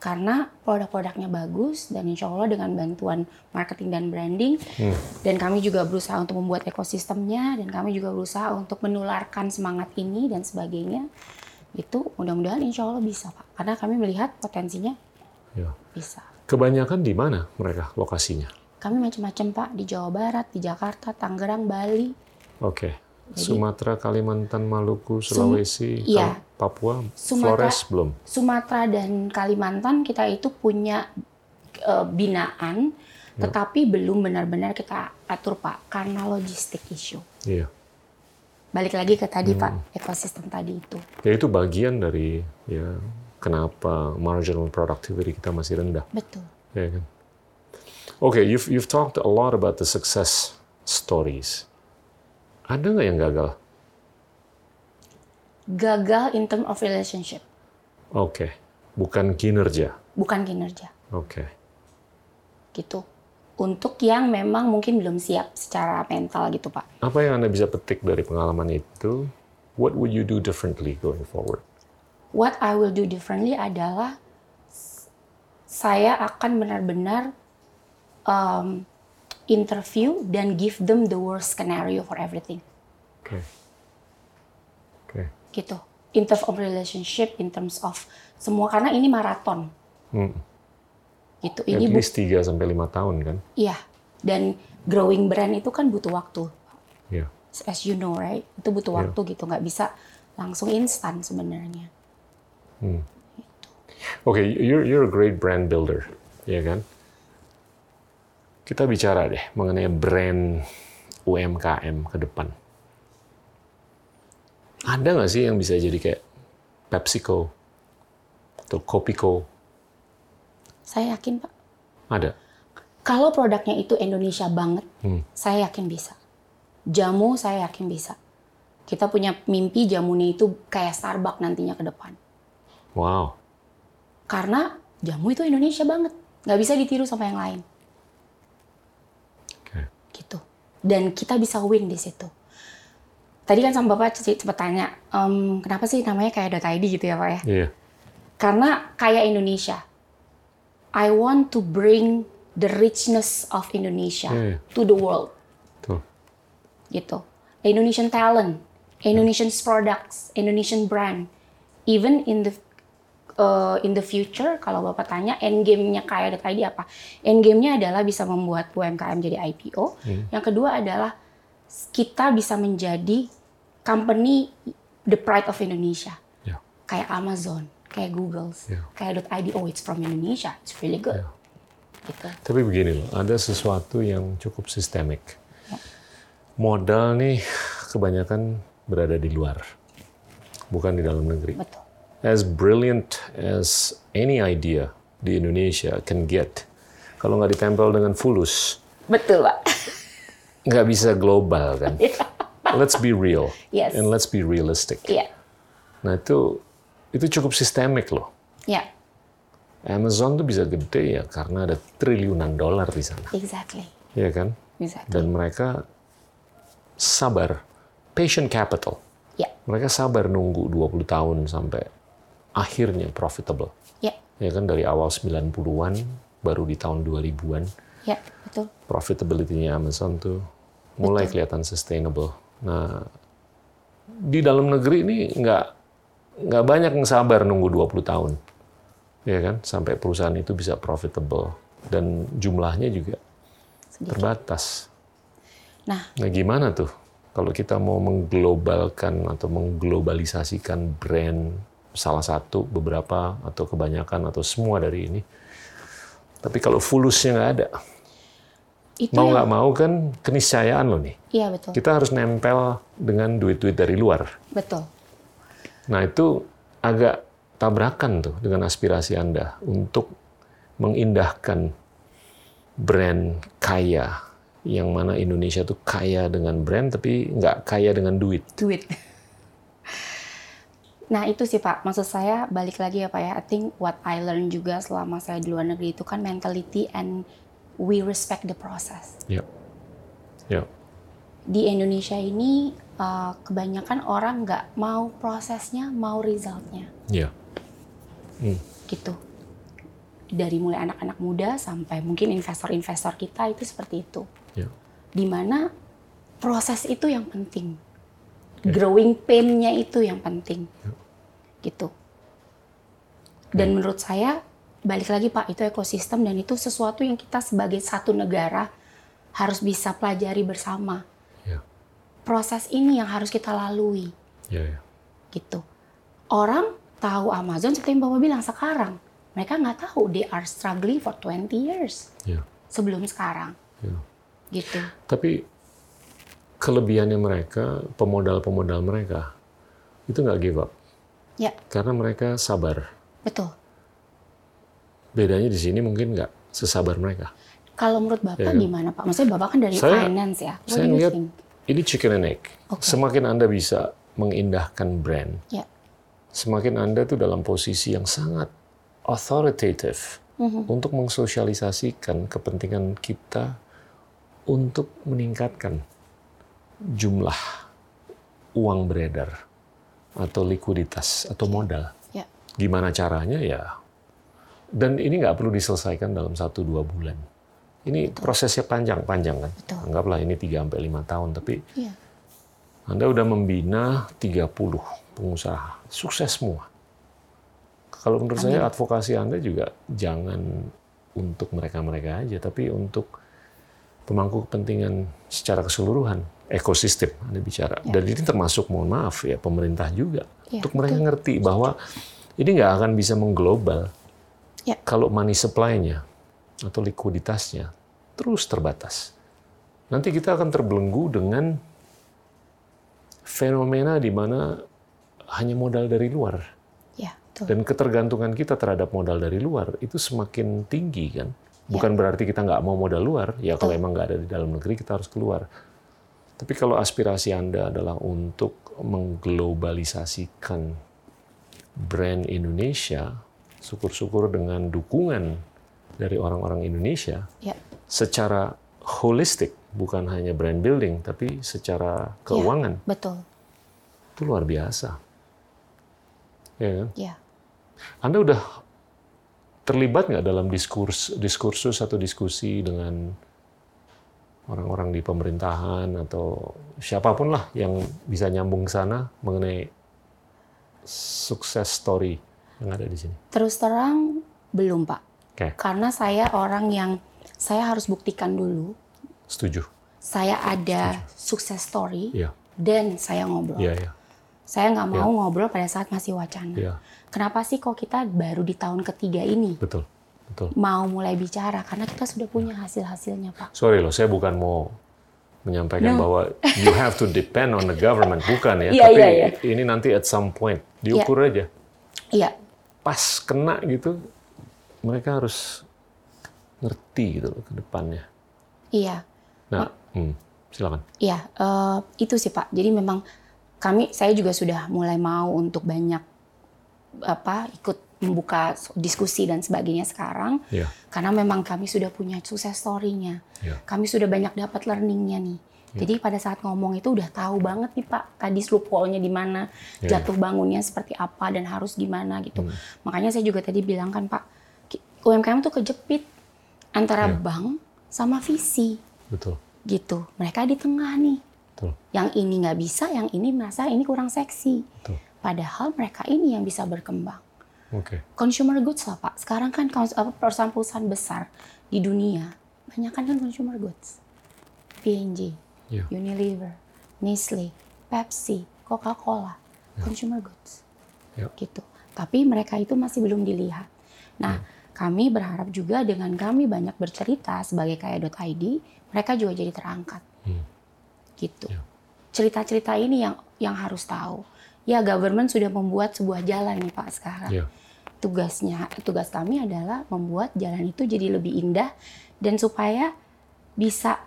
karena produk-produknya bagus dan insya Allah dengan bantuan marketing dan branding Hmm. dan kami juga berusaha untuk membuat ekosistemnya dan kami juga berusaha untuk menularkan semangat ini dan sebagainya itu mudah-mudahan insya Allah bisa pak karena kami melihat potensinya Iya. bisa Kebanyakan di mana mereka lokasinya? Kami macam-macam pak di Jawa Barat di Jakarta Tangerang Bali Oke. Jadi- Sumatera, Kalimantan, Maluku, Sulawesi, iya. Kal- Papua, Sumatera- Flores belum. Sumatera dan Kalimantan kita itu punya eh, binaan Ya. tetapi belum benar-benar kita atur pak karena logistik issue Iya. balik lagi ke tadi Hmm. pak ekosistem tadi itu Ya itu bagian dari ya kenapa marginal productivity kita masih rendah, betul ya kan? Oke, you've you've talked a lot about the success stories. Ada nggak yang gagal? gagal in term of relationship Oke, bukan kinerja. bukan kinerja Oke, gitu untuk yang memang mungkin belum siap secara mental gitu pak apa yang anda bisa petik dari pengalaman itu? What would you do differently going forward? what I will do differently adalah saya akan benar-benar um, interview dan give them the worst scenario for everything. Oke, oke, gitu. In terms of relationship in terms of semua karena ini maraton. Hmm. gitu. At ini least 3 sampai lima tahun kan? iya. Dan growing brand itu kan butuh waktu. Ya. as you know right? Itu butuh Iya. waktu gitu. Nggak bisa langsung instan sebenarnya. Oke, you're you're a great brand builder, ya kan? Kita bicara deh mengenai brand UMKM ke depan. Ada nggak sih yang bisa jadi kayak PepsiCo atau Kopiko Saya yakin Pak. ada? Kalau produknya itu Indonesia banget, Hmm. saya yakin bisa. Jamu saya yakin bisa. Kita punya mimpi jamunya itu kayak Starbucks nantinya ke depan. Wow. Karena jamu itu Indonesia banget. Nggak bisa ditiru sama yang lain. Gitu. Dan kita bisa win di situ. Tadi kan sama Bapak sempat tanya, "Em, kenapa sih namanya kayak .id gitu ya Pak ya? Iya. Karena kayak Indonesia. I want to bring the richness of Indonesia Iya, iya. to the world. Tuh. gitu. Indonesian talent, Indonesian products, Indonesian brand. Even in the uh, in the future, kalau bapak tanya, end game-nya kaya.id apa? End game-nya adalah bisa membuat UMKM jadi IPO. Yang kedua adalah kita bisa menjadi company the pride of Indonesia. Ya. Kayak Amazon, kayak Google, Ya. kayak .id. Oh, it's from Indonesia. It's really good. Ya. Gitu. Tapi begini loh, ada sesuatu yang cukup sistemik. Modal nih kebanyakan berada di luar, bukan di dalam negeri. Betul. As brilliant as any idea di Indonesia can get, kalau nggak ditempel dengan fulus, Betul, Pak. nggak bisa global kan. Let's be real Yes. and let's be realistic. Iya. Nah itu itu cukup sistemik loh. Iya, Amazon tuh bisa gede ya karena ada triliunan dolar di sana, exactly. ya kan? Exactly. Dan mereka sabar, patient capital. Ya, Mereka sabar nunggu 20 tahun sampai akhirnya profitable. ya, Ya kan dari awal 90-an baru di tahun 2000-an ya, betul. profitability-nya Amazon tuh mulai kelihatan sustainable. Nah, di dalam negeri ini nggak nggak banyak yang sabar nunggu 20 tahun. Ya kan? Sampai perusahaan itu bisa profitable dan jumlahnya juga Sedikit. terbatas. Nah, Nah, gimana tuh kalau kita mau mengglobalkan atau mengglobalisasikan brand salah satu, beberapa atau kebanyakan atau semua dari ini. Tapi kalau fulusnya nggak ada, itu mau yang- nggak mau kan keniscayaan loh nih. Iya, betul. Kita harus nempel dengan duit-duit dari luar. Betul. Nah itu agak tabrakan tuh dengan aspirasi Anda untuk mengindahkan brand kaya yang mana Indonesia tuh kaya dengan brand tapi nggak kaya dengan duit. Duit. Nah, itu sih Pak. Maksud saya balik lagi ya Pak ya. I think what I learn juga selama saya di luar negeri itu kan mentality and we respect the process. Ya, ya, Di Indonesia ini uh, kebanyakan orang nggak mau prosesnya, mau resultnya. ya, gitu. Dari mulai anak-anak muda sampai mungkin investor-investor kita itu seperti itu. ya, Di mana proses itu yang penting. Growing pain-nya itu yang penting. Gitu. Dan menurut saya, balik lagi Pak, itu ekosistem dan itu sesuatu yang kita sebagai satu negara harus bisa pelajari bersama. ya, Proses ini yang harus kita lalui ya, ya. gitu. Orang tahu Amazon seperti yang Bapak bilang sekarang. Mereka nggak tahu they are struggling for 20 years ya, sebelum sekarang. ya. Gitu. Tapi kelebihannya mereka, pemodal-pemodal mereka, itu nggak give up. Ya, Karena mereka sabar. betul. Bedanya di sini mungkin nggak sesabar mereka. Kalau menurut Bapak Ya kan? gimana Pak? Maksudnya Bapak kan dari Saya- finance ya. What Saya lihat ini chicken and egg. Oke. Semakin Anda bisa mengindahkan brand, Ya, semakin Anda tuh dalam posisi yang sangat authoritative Mhm. untuk mensosialisasikan kepentingan kita untuk meningkatkan jumlah uang beredar atau likuiditas atau modal. ya, Gimana caranya ya? Dan ini nggak perlu diselesaikan dalam satu dua bulan. Ini prosesnya panjang-panjang kan. Betul. Anggaplah ini 3 sampai 5 tahun, tapi ya, Anda udah membina 30 pengusaha, sukses semua. Kalau menurut saya advokasi Anda juga jangan untuk mereka-mereka aja, tapi untuk pemangku kepentingan secara keseluruhan, ekosistem Anda bicara. Dan ini termasuk, mohon maaf ya, pemerintah juga. Ya, untuk mereka ngerti bahwa ini nggak akan bisa mengglobal Ya. kalau money supply-nya atau likuiditasnya terus terbatas. Nanti kita akan terbelenggu dengan fenomena di mana hanya modal dari luar ya, Betul. Dan ketergantungan kita terhadap modal dari luar itu semakin tinggi kan. Bukan berarti kita nggak mau modal luar, ya kalau emang nggak ada di dalam negeri kita harus keluar. Tapi kalau aspirasi Anda adalah untuk mengglobalisasikan brand Indonesia, syukur-syukur dengan dukungan dari orang-orang Indonesia Ya, secara holistik, bukan hanya brand building, tapi secara keuangan, betul. itu luar biasa. Ya kan? Ya. Anda udah terlibat nggak dalam diskurs, diskursus atau diskusi dengan orang-orang di pemerintahan atau siapa pun lah yang bisa nyambung ke sana mengenai sukses story yang ada di sini? Terus terang belum, Pak. Oke, Karena saya orang yang saya harus buktikan dulu setuju. saya ada sukses story Iya, dan saya ngobrol. iya, iya. Saya nggak mau ngobrol pada saat masih wacana. Iya. Kenapa sih kok kita baru di tahun ketiga ini Betul, betul. mau mulai bicara? Karena kita sudah punya hasil-hasilnya, Pak. Sorry loh, saya bukan mau menyampaikan No. bahwa you have to depend on the government, bukan ya. Iya, Tapi iya, iya. ini nanti at some point diukur aja. Iya, Pas kena gitu, mereka harus ngerti gitu loh ke depannya. iya. Nah, hmm, silakan. Iya, eh, itu sih Pak. Jadi memang kami, saya juga sudah mulai mau untuk banyak apa ikut membuka diskusi dan sebagainya sekarang, Iya, karena memang kami sudah punya sukses story-nya. iya, Kami sudah banyak dapat learning-nya nih. Jadi pada saat ngomong itu udah tahu banget nih Pak, tadi loophole-nya di mana, Iya. jatuh bangunnya seperti apa dan harus gimana gitu. Hmm. Makanya saya juga tadi bilang kan Pak, UMKM tuh kejepit antara Iya. bank sama visi betul, gitu. Mereka di tengah nih. betul, Yang ini nggak bisa, yang ini merasa ini kurang seksi. betul. Padahal mereka ini yang bisa berkembang. Oke, Consumer goods lah Pak. Sekarang kan perusahaan-perusahaan besar di dunia, banyak kan consumer goods. P&G, Iya. Unilever, Nestle, Pepsi, Coca-Cola, consumer goods. Iya. Gitu. Tapi mereka itu masih belum dilihat. Nah, kami berharap juga dengan kami banyak bercerita sebagai kaya.id, mereka juga jadi terangkat. Hmm. Gitu. Iya. Cerita-cerita ini yang yang harus tahu. Ya, government sudah membuat sebuah jalan nih Pak sekarang iya, tugasnya tugas kami adalah membuat jalan itu jadi lebih indah dan supaya bisa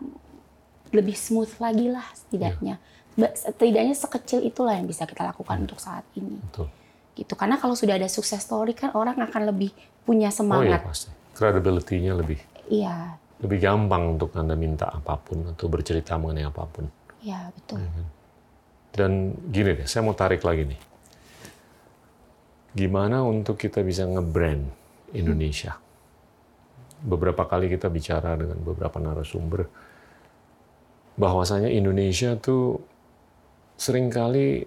lebih smooth lagi lah setidaknya Ba- setidaknya sekecil itulah yang bisa kita lakukan untuk saat ini betul. gitu karena kalau sudah ada sukses story kan orang akan lebih punya Oh iya semangat pasti. Credibility-nya lebih iya lebih gampang untuk Anda minta apa pun atau bercerita mengenai apa pun. iya betul Dan gini deh, saya mau tarik lagi nih. Gimana untuk kita bisa nge-brand Indonesia? Beberapa kali kita bicara dengan beberapa narasumber bahwasanya Indonesia tuh sering kali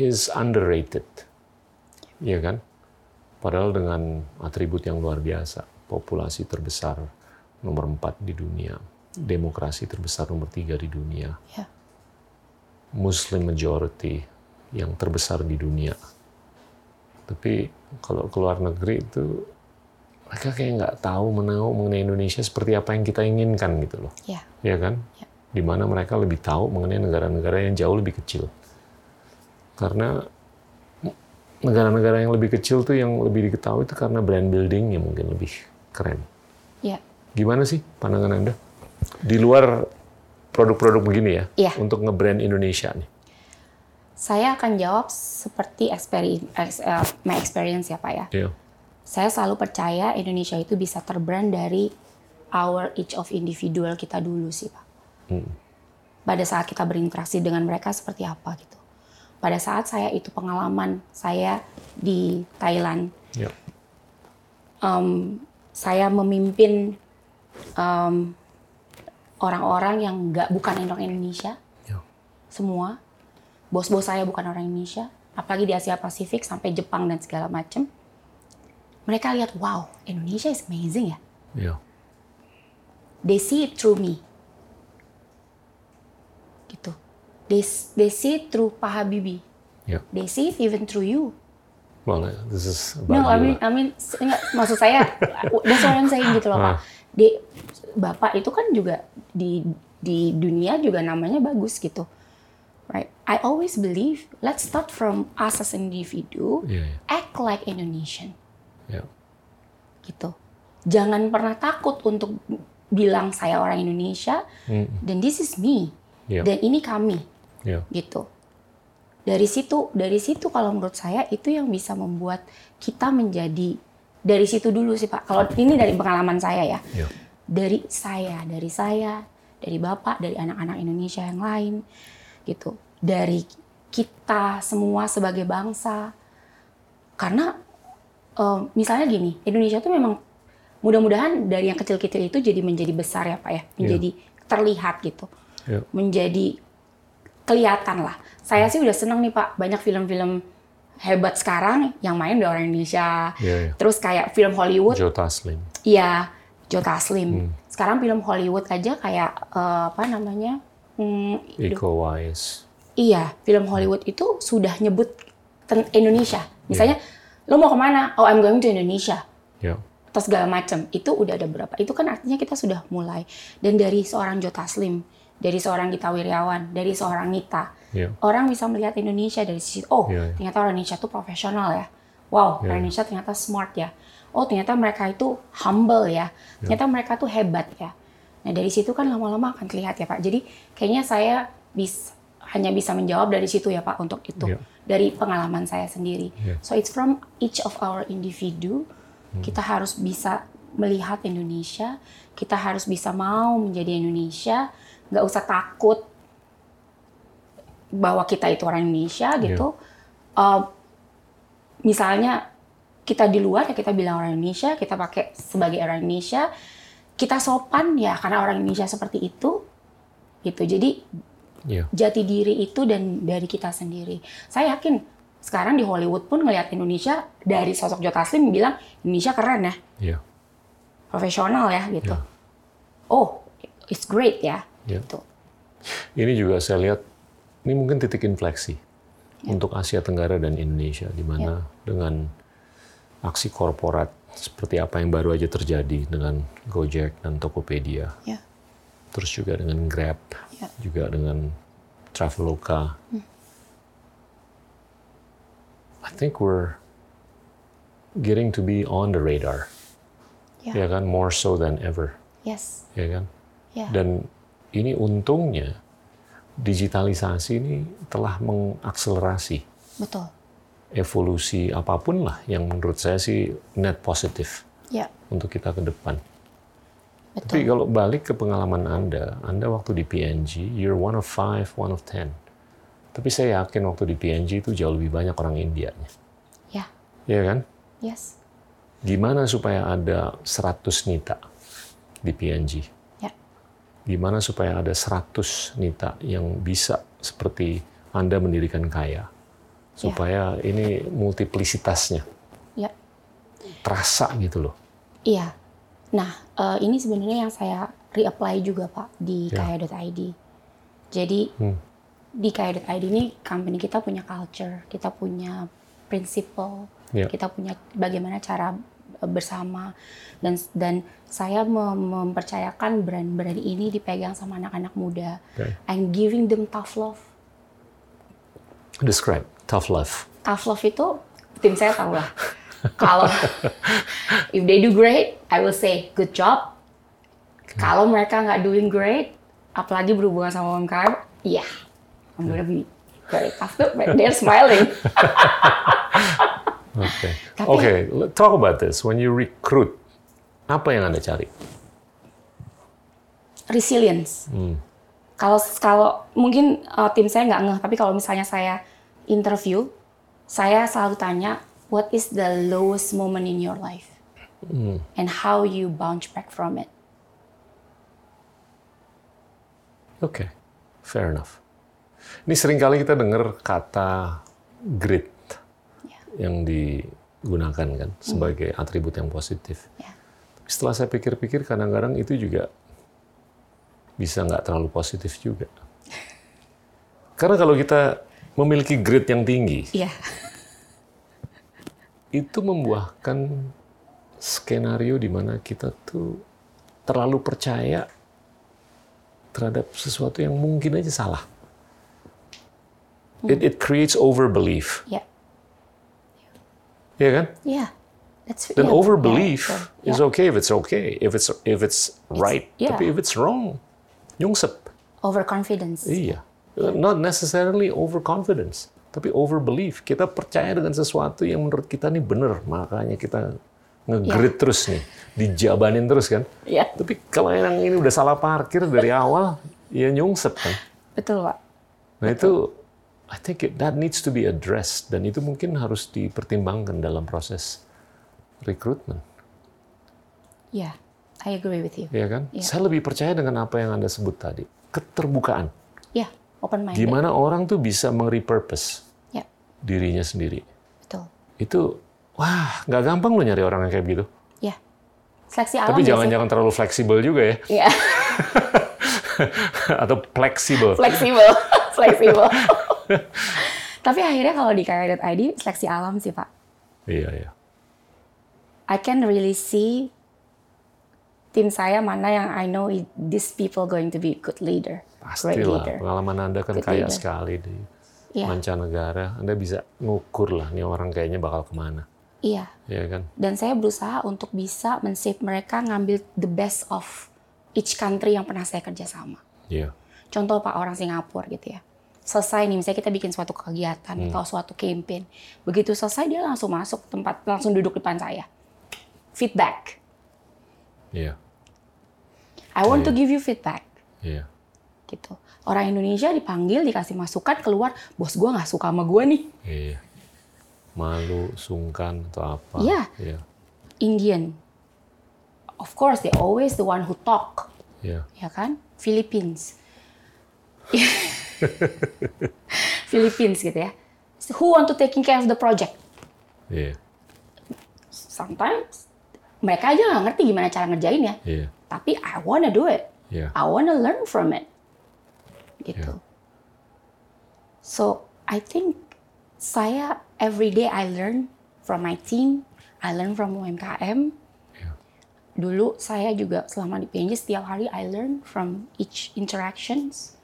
is underrated. Iya kan? Padahal dengan atribut yang luar biasa, populasi terbesar nomor 4 di dunia, demokrasi terbesar nomor 3 di dunia, ya Muslim majority yang terbesar di dunia. Tapi kalau keluar negeri itu mereka kayak nggak tahu menahu mengenai Indonesia seperti apa yang kita inginkan gitu loh, ya ya kan? Ya. Di mana mereka lebih tahu mengenai negara-negara yang jauh lebih kecil. Karena negara-negara yang lebih kecil tuh yang lebih diketahui itu karena brand buildingnya mungkin lebih keren. ya Gimana sih pandangan Anda? Di luar produk-produk begini ya, Iya. untuk nge-brand Indonesia nih. Saya akan jawab seperti experience, my experience ya Pak ya Iya. saya selalu percaya Indonesia itu bisa terbrand dari our each of individual kita dulu sih Pak. Hmm. Pada saat kita berinteraksi dengan mereka seperti apa gitu. Pada saat saya itu pengalaman saya di Thailand, Ya. em, saya memimpin em, orang-orang yang nggak bukan orang Indonesia, Ya. semua. Bos-bos saya bukan orang Indonesia, apalagi di Asia Pasifik sampai Jepang dan segala macam. Mereka lihat, wow, Indonesia is amazing ya. Ya. They see it through me. Gitu. They, they see it through Pak Habibie. Ya. They see it even through you. Well, this is No, about I you mean. I mean, enggak, maksud saya, that's what I'm saying gitu loh Pak. Ah. Di, Bapak itu kan juga di di dunia juga namanya bagus gitu. Right? I always believe let's start from us as individu, Iya, iya. act like Indonesian, Ya. gitu. Jangan pernah takut untuk bilang saya orang Indonesia Mm, dan this is me Iya. dan ini kami, ya. gitu. Dari situ, dari situ kalau menurut saya itu yang bisa membuat kita menjadi dari situ dulu sih Pak. Kalau ini dari pengalaman saya ya. Ya. dari saya, dari saya, dari Bapak, dari anak-anak Indonesia yang lain, gitu. Dari kita semua sebagai bangsa. Karena eh, misalnya gini, Indonesia tuh memang mudah-mudahan dari yang kecil-kecil itu jadi menjadi besar ya Pak ya, menjadi terlihat gitu, Ya. menjadi kelihatan lah. Saya sih udah seneng nih Pak, banyak film-film hebat sekarang yang main udah orang Indonesia. Iya, iya. Terus kayak film Hollywood Joe Taslim. Iya, Joe Taslim. Hmm. Sekarang film Hollywood aja kayak eh, apa namanya? Hmm, Iko Uwais. iya, film Hollywood itu sudah nyebut Indonesia. Misalnya, lo mau ke mana? Oh, I'm going to Indonesia. Ya. Atau segala macam. Itu udah ada berapa? Itu kan artinya kita sudah mulai. Dan dari seorang Joe Taslim, dari seorang Gita Wirjawan, dari seorang Nita, Ya. orang bisa melihat Indonesia dari sisi, oh Iya, iya. ternyata orang Indonesia tuh profesional ya. Wow, Iya, orang. Indonesia ternyata smart ya. Oh ternyata mereka itu humble ya. Ternyata mereka tuh hebat ya. Nah dari situ kan lama-lama akan terlihat ya Pak. Jadi kayaknya saya bis, hanya bisa menjawab dari situ ya Pak untuk itu. Iya. Dari pengalaman saya sendiri. Iya. So it's from each of our individu. Hmm. Kita harus bisa melihat Indonesia. Kita harus bisa mau menjadi Indonesia. Nggak usah takut bahwa kita itu orang Indonesia Iya. gitu. Uh, misalnya kita di luar ya kita bilang orang Indonesia, kita pakai sebagai orang Indonesia, kita sopan ya karena orang Indonesia seperti itu, gitu. Jadi Ya. jati diri itu dan dari kita sendiri. Saya yakin sekarang di Hollywood pun ngelihat Indonesia dari sosok Joe Taslim bilang Indonesia keren ya, Ya. profesional ya gitu. Ya. Oh, it's great ya, Ya. gitu. Ini juga saya lihat ini mungkin titik infleksi untuk Asia Tenggara dan Indonesia di mana dengan aksi korporat seperti apa yang baru aja terjadi dengan Gojek dan Tokopedia, Ya, terus juga dengan Grab, Ya. juga dengan Traveloka. I think we're getting to be on the radar, ya, ya kan, more so than ever, yes, ya kan. ya, Dan ini untungnya digitalisasi ini telah mengakselerasi. Betul, evolusi apa pun lah yang menurut saya sih net positif ya, untuk kita ke depan. betul. Tapi kalau balik ke pengalaman Anda, Anda waktu di PNG, you're one of five, one of ten. Tapi saya yakin waktu di PNG itu jauh lebih banyak orang Indianya. Ya, Iya kan? yes, Gimana supaya ada 100 nita di PNG? ya, Gimana supaya ada 100 nita yang bisa seperti Anda mendirikan kaya? Supaya ini multiplisitasnya ya. terasa gitu loh. Iya. Nah, eh, ini sebenarnya yang saya reapply juga Pak di Ya. kaya.id. Jadi Hmm. di kaya.id ini company kita punya culture, kita punya prinsipal, Ya. kita punya bagaimana cara eh, bersama dan dan saya mem- mempercayakan brand-brand ini dipegang sama anak-anak muda. Oke. I'm giving them tough love. Describe tough love. Tough love itu tim saya tahu lah. Kalau if they do great, I will say good job. Kalau mereka nggak doing great, apalagi berhubungan sama UMKM, iya, I'm gonna be very tough. Look, they're smiling. Oke. Tapi- Oke, let- talk about this. When you recruit, apa yang Anda cari? Resilience. Hmm. Kalau kalau mungkin uh, tim saya nggak ngeh, tapi kalau misalnya saya interview, saya selalu tanya, what is the lowest moment in your life, Hmm. and how you bounce back from it. Oke, fair enough. Ini sering kali kita dengar kata grit Ya. yang digunakan kan sebagai atribut yang positif. Ya. Setelah saya pikir-pikir, kadang-kadang itu juga bisa nggak terlalu positif juga. Karena kalau kita memiliki grit yang tinggi, Iya, itu membuahkan skenario di mana kita tuh terlalu percaya terhadap sesuatu yang mungkin aja salah. It, it creates overbelief. Ya, Ya kan? ya. That's Dan yeah, overbelief yeah, is okay if it's okay, if it's if it's right. yeah. Tapi if it's wrong, nyungsep. overconfidence. Iya. Not necessarily overconfidence, tapi overbelief. Kita percaya dengan sesuatu yang menurut kita nih benar, makanya kita ngegrit terus nih, dijabanin terus kan. Iya. Tapi kalau yang ini udah salah parkir dari awal, ya nyungsep kan. Betul, Pak. Nah itu, I think it, that needs to be addressed dan itu mungkin harus dipertimbangkan dalam proses rekrutmen, Ya, I agree with you. ya kan? Iya. Saya lebih percaya dengan apa yang anda sebut tadi, keterbukaan. Open minded. Gimana orang tuh bisa meng-repurpose Ya, dirinya sendiri. betul. Itu, wah, nggak gampang loh nyari orang yang kayak gitu. Ya. Seleksi alam Tapi jangan-jangan terlalu fleksibel juga ya, Iya, atau fleksibel. fleksibel, fleksibel. Tapi akhirnya kalau di kaya.id seleksi alam sih, Pak. Iya, iya. I can really see tim saya mana yang I know these people going to be good leader, Pastilah, pengalaman Anda kan Good kaya leader. sekali di Iya, mancanegara. Anda bisa ngukur lah, nih orang kayaknya bakal ke mana. iya. Ya kan? Dan saya berusaha untuk bisa men-save mereka ngambil the best of each country yang pernah saya kerjasama. Iya. Contoh Pak orang Singapura gitu ya. Selesai nih, misalnya kita bikin suatu kegiatan Hmm. atau suatu campaign. Begitu selesai dia langsung masuk tempat, langsung duduk depan saya. Feedback. Iya. I want to give you feedback. Iya. Gitu. Orang Indonesia dipanggil, dikasih masukan, keluar, bos gua nggak suka sama gua nih. Iya. Malu, sungkan atau apa? Iya. Iya. Indian. Of course, they always the one who talk. Iya. ya kan? Philippines. Philippines gitu ya. Who want to taking care of the project? Iya. Sometimes mereka aja nggak ngerti gimana cara ngerjainnya. Iya. Tapi I wanna do it. Iya. I wanna learn from it. Gitu. Yeah. So I think saya every day I learn from my team. I learn from UMKM. Dulu saya juga selama di PNJ setiap hari I learn from each interactions.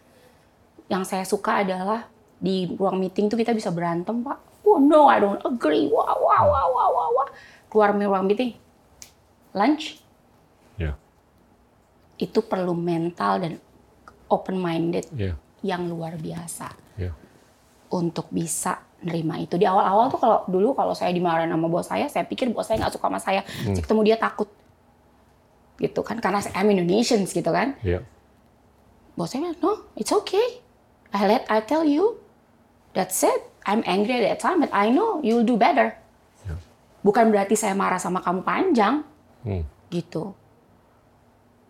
Yang saya suka adalah di ruang meeting tuh kita bisa berantem pak. Oh no, I don't agree. Wah wah wah wah wah wah. Keluar dari ruang meeting, lunch Iya. itu perlu mental dan open minded Iya. yang luar biasa Iya. untuk bisa nerima itu. Di awal-awal tuh kalau dulu kalau saya dimarahin sama bos saya, saya pikir bos saya nggak suka sama saya. Saya ketemu dia takut. Gitu kan, karena saya I'm Indonesians gitu kan. Iya. Bos saya bilang, no, it's okay. I let, I tell you, that's it. I'm angry at that time, but I know you'll do better. Bukan berarti saya marah sama kamu panjang, Hmm. gitu.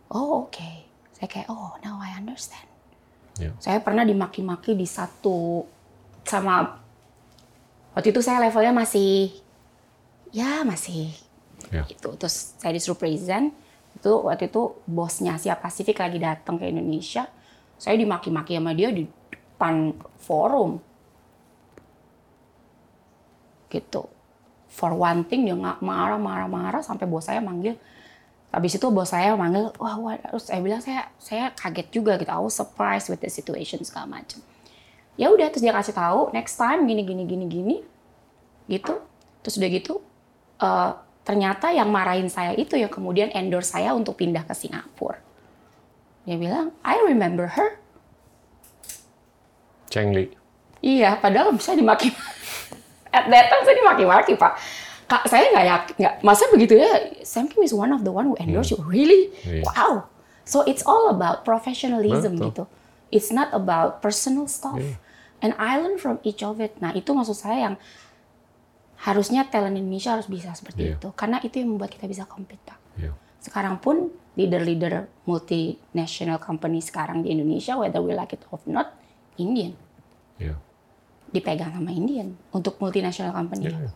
Oh oke. Saya kayak, oh now I understand. Iya. Saya pernah dimaki-maki di satu sama waktu itu saya levelnya masih ya masih Iya. itu terus saya disuruh present itu waktu itu bosnya Asia Pasifik lagi datang ke Indonesia saya dimaki-maki sama dia di depan forum gitu for one thing dia nggak marah marah marah sampai bos saya manggil habis itu bos saya manggil wah, wah terus saya bilang saya saya kaget juga gitu I was surprised with the situation segala macam ya udah terus dia kasih tahu next time gini gini gini gini gitu terus udah gitu eh, ternyata yang marahin saya itu yang kemudian endorse saya untuk pindah ke Singapura dia bilang I remember her Cheng Li. Iya, padahal bisa dimaki. At that time saya dimaki-maki, Pak. Kak, saya nggak yakin, nggak, masa begitu ya? Sam Kim is one of the one who endorse you, really? Wow. So it's all about professionalism Betul. gitu. It's not about personal stuff. Iya. And I learn from each of it. Nah itu maksud saya yang harusnya talent Indonesia harus bisa seperti Iya. itu, karena itu yang membuat kita bisa compete, Pak. Iya. Sekarang pun leader-leader multinational company sekarang di Indonesia, whether we like it or not, Indian Iya. dipegang sama Indian untuk multinational company. Iya.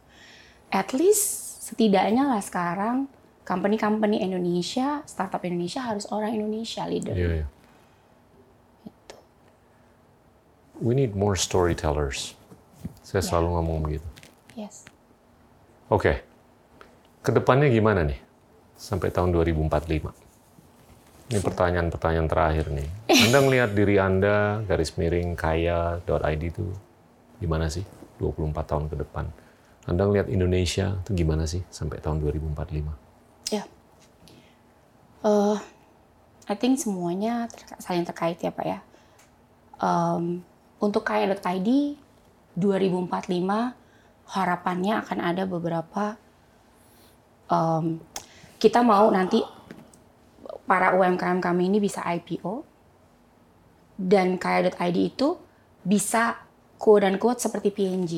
At least setidaknya lah sekarang company-company Indonesia, startup Indonesia harus orang Indonesia leader. Iya, iya. Gitu. We need more storytellers. Saya selalu ngomong begitu. Yes. Oke. Ke depannya gimana nih? Sampai tahun 2045. Ini pertanyaan-pertanyaan terakhir nih. Anda melihat diri Anda, garis miring, kaya.id itu gimana sih 24 tahun ke depan? Anda ngelihat Indonesia itu gimana sih sampai tahun 2045? Ya, uh, I think semuanya saling terkait ya Pak ya. Um, untuk kaya.id 2045 harapannya akan ada beberapa um, kita mau nanti para UMKM kami ini bisa IPO dan kaya.id itu bisa quote dan quote seperti PNG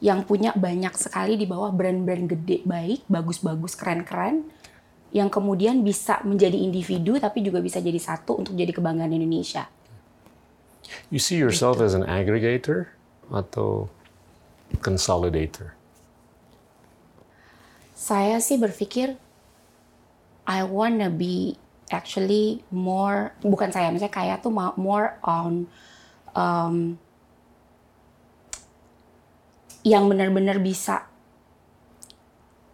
yang punya banyak sekali di bawah brand-brand gede baik, bagus-bagus, keren-keren yang kemudian bisa menjadi individu tapi juga bisa jadi satu untuk jadi kebanggaan Indonesia. You see yourself as an aggregator atau consolidator? Saya sih berpikir I wanna be actually more bukan saya misalnya kayak tuh more on um, yang benar-benar bisa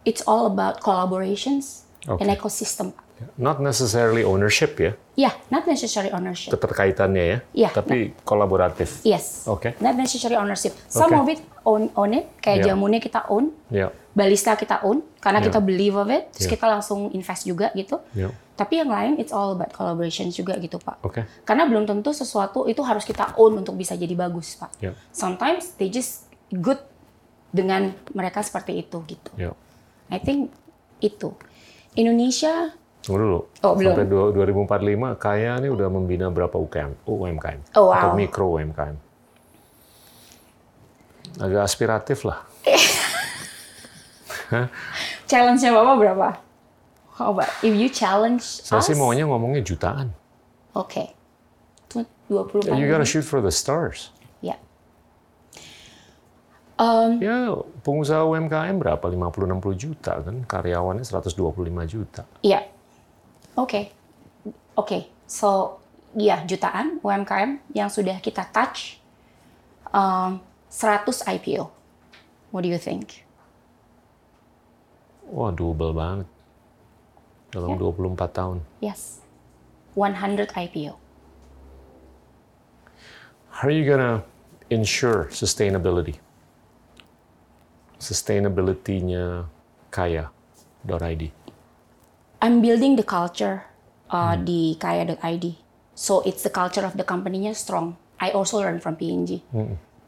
it's all about collaborations and Okay. ecosystem. Not necessarily ownership ya, Yeah, not necessary ownership. keterkaitannya ya, Iya, tapi kolaboratif. Yes. Oke. Not necessary ownership. Some Okay. of it own own it, kayak Yeah. jamunya kita own, Ya, balista kita own karena Yeah. kita believe of it, terus Yeah. kita langsung invest juga gitu. ya, Tapi yang lain it's all about collaboration juga gitu, Pak. oke, Karena belum tentu sesuatu itu harus kita own untuk bisa jadi bagus, Pak. ya, Sometimes they just good dengan mereka seperti itu gitu. ya. I think itu. Indonesia Tunggu dulu. Oh, belum. Sampai dua- 2045 kaya ini udah membina berapa UKM, UMKM Oh, atau wow. mikro UMKM. Agak aspiratif lah. challenge-nya Bapak berapa? How about if you challenge Saya us? sih maunya ngomongnya jutaan. Oke. Itu 20 You gotta shoot for the stars. Ya. Um, Ya, pengusaha UMKM berapa? 50-60 juta kan? Karyawannya 125 juta. Iya. Oke. Oke. So, iya jutaan UMKM yang sudah kita touch um, 100 IPO. What do you think? Wah, double banget. Dalam Ya. 24 tahun. Yes. 100 IPO. How are you gonna ensure sustainability? Sustainability-nya kaya.id. I'm building the culture uh, di kaya.id. So it's the culture of the company-nya strong. I also learn from PNG.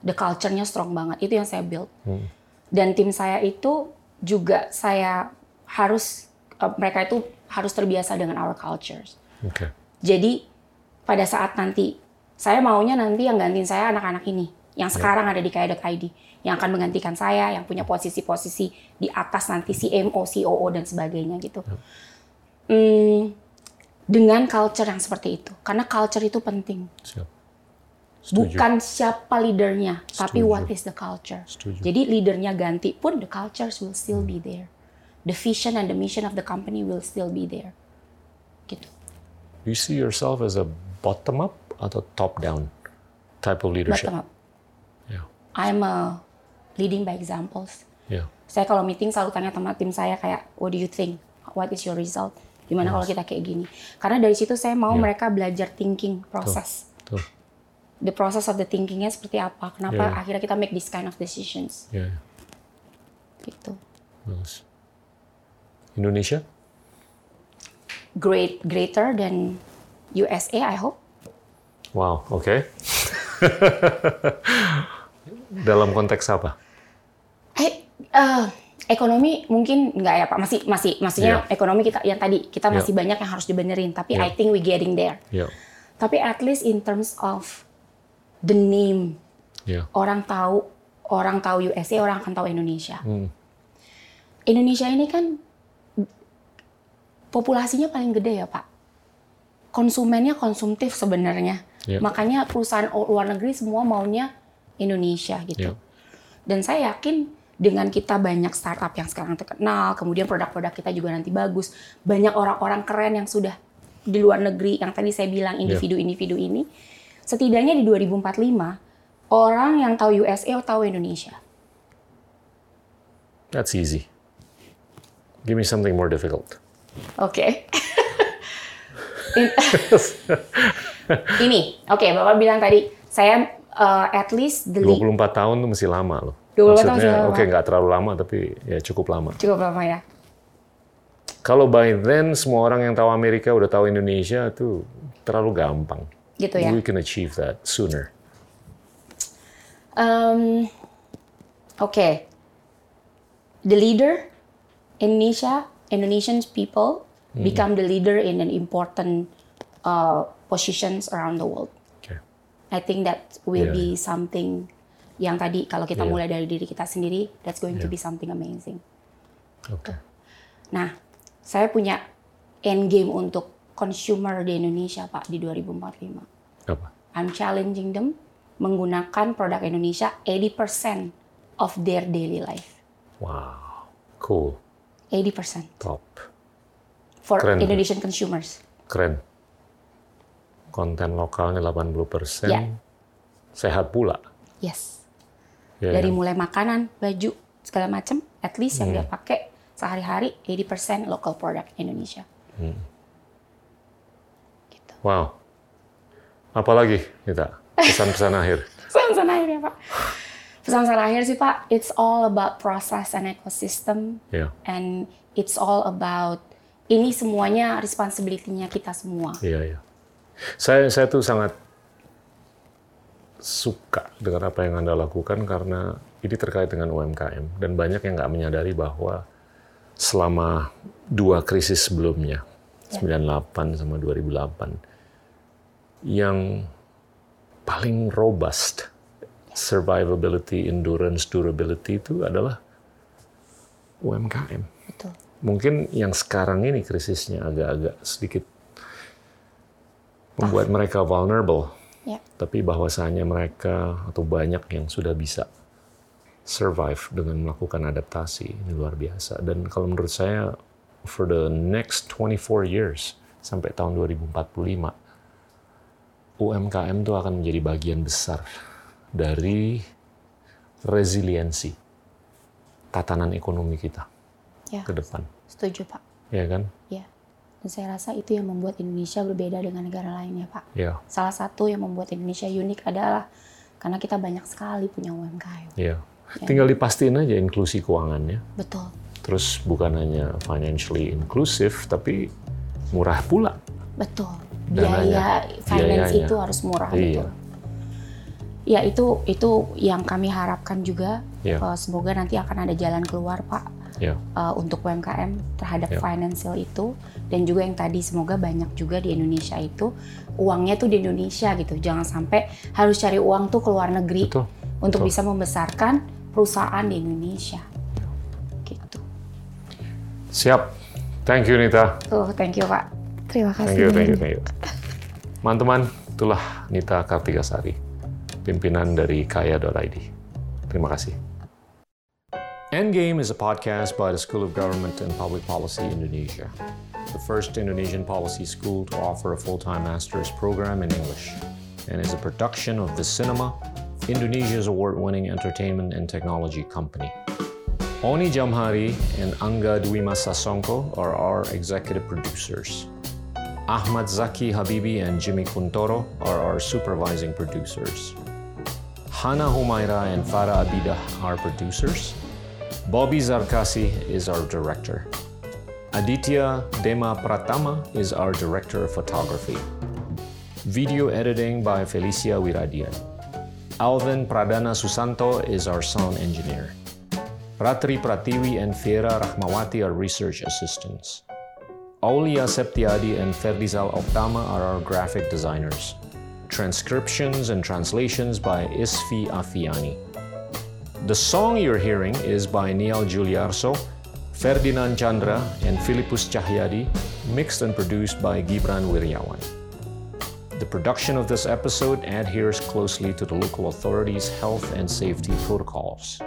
The culture-nya strong banget. Itu yang saya build. Dan tim saya itu juga saya harus uh, mereka itu harus terbiasa dengan our cultures. Oke. Jadi pada saat nanti saya maunya nanti yang gantiin saya anak-anak ini yang sekarang ada di kaya.id yang akan menggantikan saya yang punya posisi-posisi di atas nanti CMO, COO dan sebagainya gitu. Hmm, dengan culture yang seperti itu karena culture itu penting. Siap. Setuju. Bukan siapa leadernya, tapi Setuju. what is the culture. Setuju. Jadi leadernya ganti pun the cultures will still be there. The vision and the mission of the company will still be there. Gitu. Do you see yourself as a bottom up atau top down type of leadership? Bottom up. Ya. I'm a leading by examples. Ya. Saya kalau meeting selalu tanya sama tim saya kayak, what do you think? What is your result? Gimana kalau kita kayak gini? Karena dari situ saya mau Yeah. mereka belajar thinking proses. Tuh. The process of the thinkingnya seperti apa? Kenapa Yeah. akhirnya kita make this kind of decisions? Ya. Gitu. Bagus. Indonesia? Great, greater than USA, I hope. Wow, oke. Dalam konteks apa? Eh, eh, ekonomi mungkin nggak ya Pak, masih masih maksudnya ekonomi kita yang tadi kita masih banyak yang harus dibenerin, tapi Yeah. I think we getting there. Ya. Tapi at least in terms of the name, Ya. orang tahu orang tahu USA, orang akan tahu Indonesia. Hmm. Indonesia ini kan populasinya paling gede ya Pak. Konsumennya konsumtif sebenarnya. Ya. Makanya perusahaan luar negeri semua maunya Indonesia gitu. Ya. Dan saya yakin dengan kita banyak startup yang sekarang terkenal, kemudian produk-produk kita juga nanti bagus, banyak orang-orang keren yang sudah di luar negeri yang tadi saya bilang individu-individu ini, setidaknya di 2045 orang yang tahu USA tahu Indonesia. That's easy. Give me something more difficult. Oke. In- ini, oke, Bapak bilang tadi saya uh, at least the 24 tahun tuh masih lama loh. 24 tahun Maksudnya, masih lama. oke nggak terlalu lama tapi ya cukup lama. cukup lama ya. Kalau by then semua orang yang tahu Amerika udah tahu Indonesia tuh terlalu gampang. Gitu ya. We can achieve that sooner. Um, Oke, the leader Indonesia, Indonesian people become the leader in an important uh, positions around the world. Oke. I think that will Yeah. be something yang tadi kalau kita Yeah. mulai dari diri kita sendiri, that's going to be something amazing. Oke. Nah, saya punya end game untuk consumer di Indonesia Pak di 2045. Apa? I'm challenging them menggunakan produk Indonesia 80% of their daily life. Wow. Cool. 80% Top. for Keren. Indonesian consumers. Keren. Konten lokalnya 80%. Ya. Sehat pula. Yes. Ya, Dari ya. mulai makanan, baju, segala macam, at least yang Hmm. dia pakai sehari-hari 80% local product Indonesia. Hmm. Gitu. Wow. Apalagi kita pesan-pesan akhir. Pesan-pesan akhir ya Pak. Pesan-pesan akhir sih Pak, it's all about process and ecosystem Ya. and it's all about ini semuanya responsibility-nya kita semua. Iya, iya. Saya saya tuh sangat suka dengan apa yang Anda lakukan karena ini terkait dengan UMKM dan banyak yang nggak menyadari bahwa selama dua krisis sebelumnya, 98 sama 2008, yang paling robust survivability, endurance, durability itu adalah UMKM Betul. mungkin yang sekarang ini krisisnya agak-agak sedikit membuat mereka vulnerable. Ya. Tapi bahwasanya mereka atau banyak yang sudah bisa survive dengan melakukan adaptasi ini luar biasa. Dan kalau menurut saya for the next 24 years sampai tahun 2045 UMKM itu akan menjadi bagian besar dari resiliensi tatanan ekonomi kita Ya, ke depan. setuju Pak. Ya kan? Ya. Dan saya rasa itu yang membuat Indonesia berbeda dengan negara lain ya Pak. Ya, Salah satu yang membuat Indonesia unik adalah karena kita banyak sekali punya UMKM. ya. Tinggal dipastiin aja inklusi keuangannya. Betul. Terus bukan hanya financially inclusive, tapi murah pula. Betul. Biaya finance biayanya. itu harus murah Iya. betul. Ya itu itu yang kami harapkan juga. Iya. Eh, semoga nanti akan ada jalan keluar Pak Ya, eh, untuk UMKM terhadap Iya. financial itu dan juga yang tadi semoga banyak juga di Indonesia itu uangnya tuh di Indonesia gitu. Jangan sampai harus cari uang tuh ke luar negeri betul. untuk betul. bisa membesarkan perusahaan di Indonesia. Gitu. Siap. Thank you, Nita. Tuh, thank you Pak. Terima kasih. Thank you, thank you, thank you. Teman-teman, itulah Nita Kartikasari, pimpinan dari Kaya.id. Terima kasih. Endgame is a podcast by the School of Government and Public Policy Indonesia, the first Indonesian policy school to offer a full-time master's program in English, and is a production of the Cinema, Indonesia's award-winning entertainment and technology company. Oni Jamhari and Angga Dwi Sasongko are our executive producers. Ahmad Zaki Habibi and Jimmy Kuntoro are our supervising producers. Hana Humaira and Farah Abidah are producers. Bobby Zarkasi is our director. Aditya Dema Pratama is our director of photography. Video editing by Felicia Wiradian. Alvin Pradana Susanto is our sound engineer. Ratri Pratiwi and Fiera Rahmawati are research assistants. Aulia Septiadi and Ferdizal Oktama are our graphic designers. Transcriptions and translations by Isfi Afiani. The song you're hearing is by Niall Giuliarso, Ferdinand Chandra, and Philippus Cahyadi, mixed and produced by Gibran Wiryawan. The production of this episode adheres closely to the local authorities' health and safety protocols.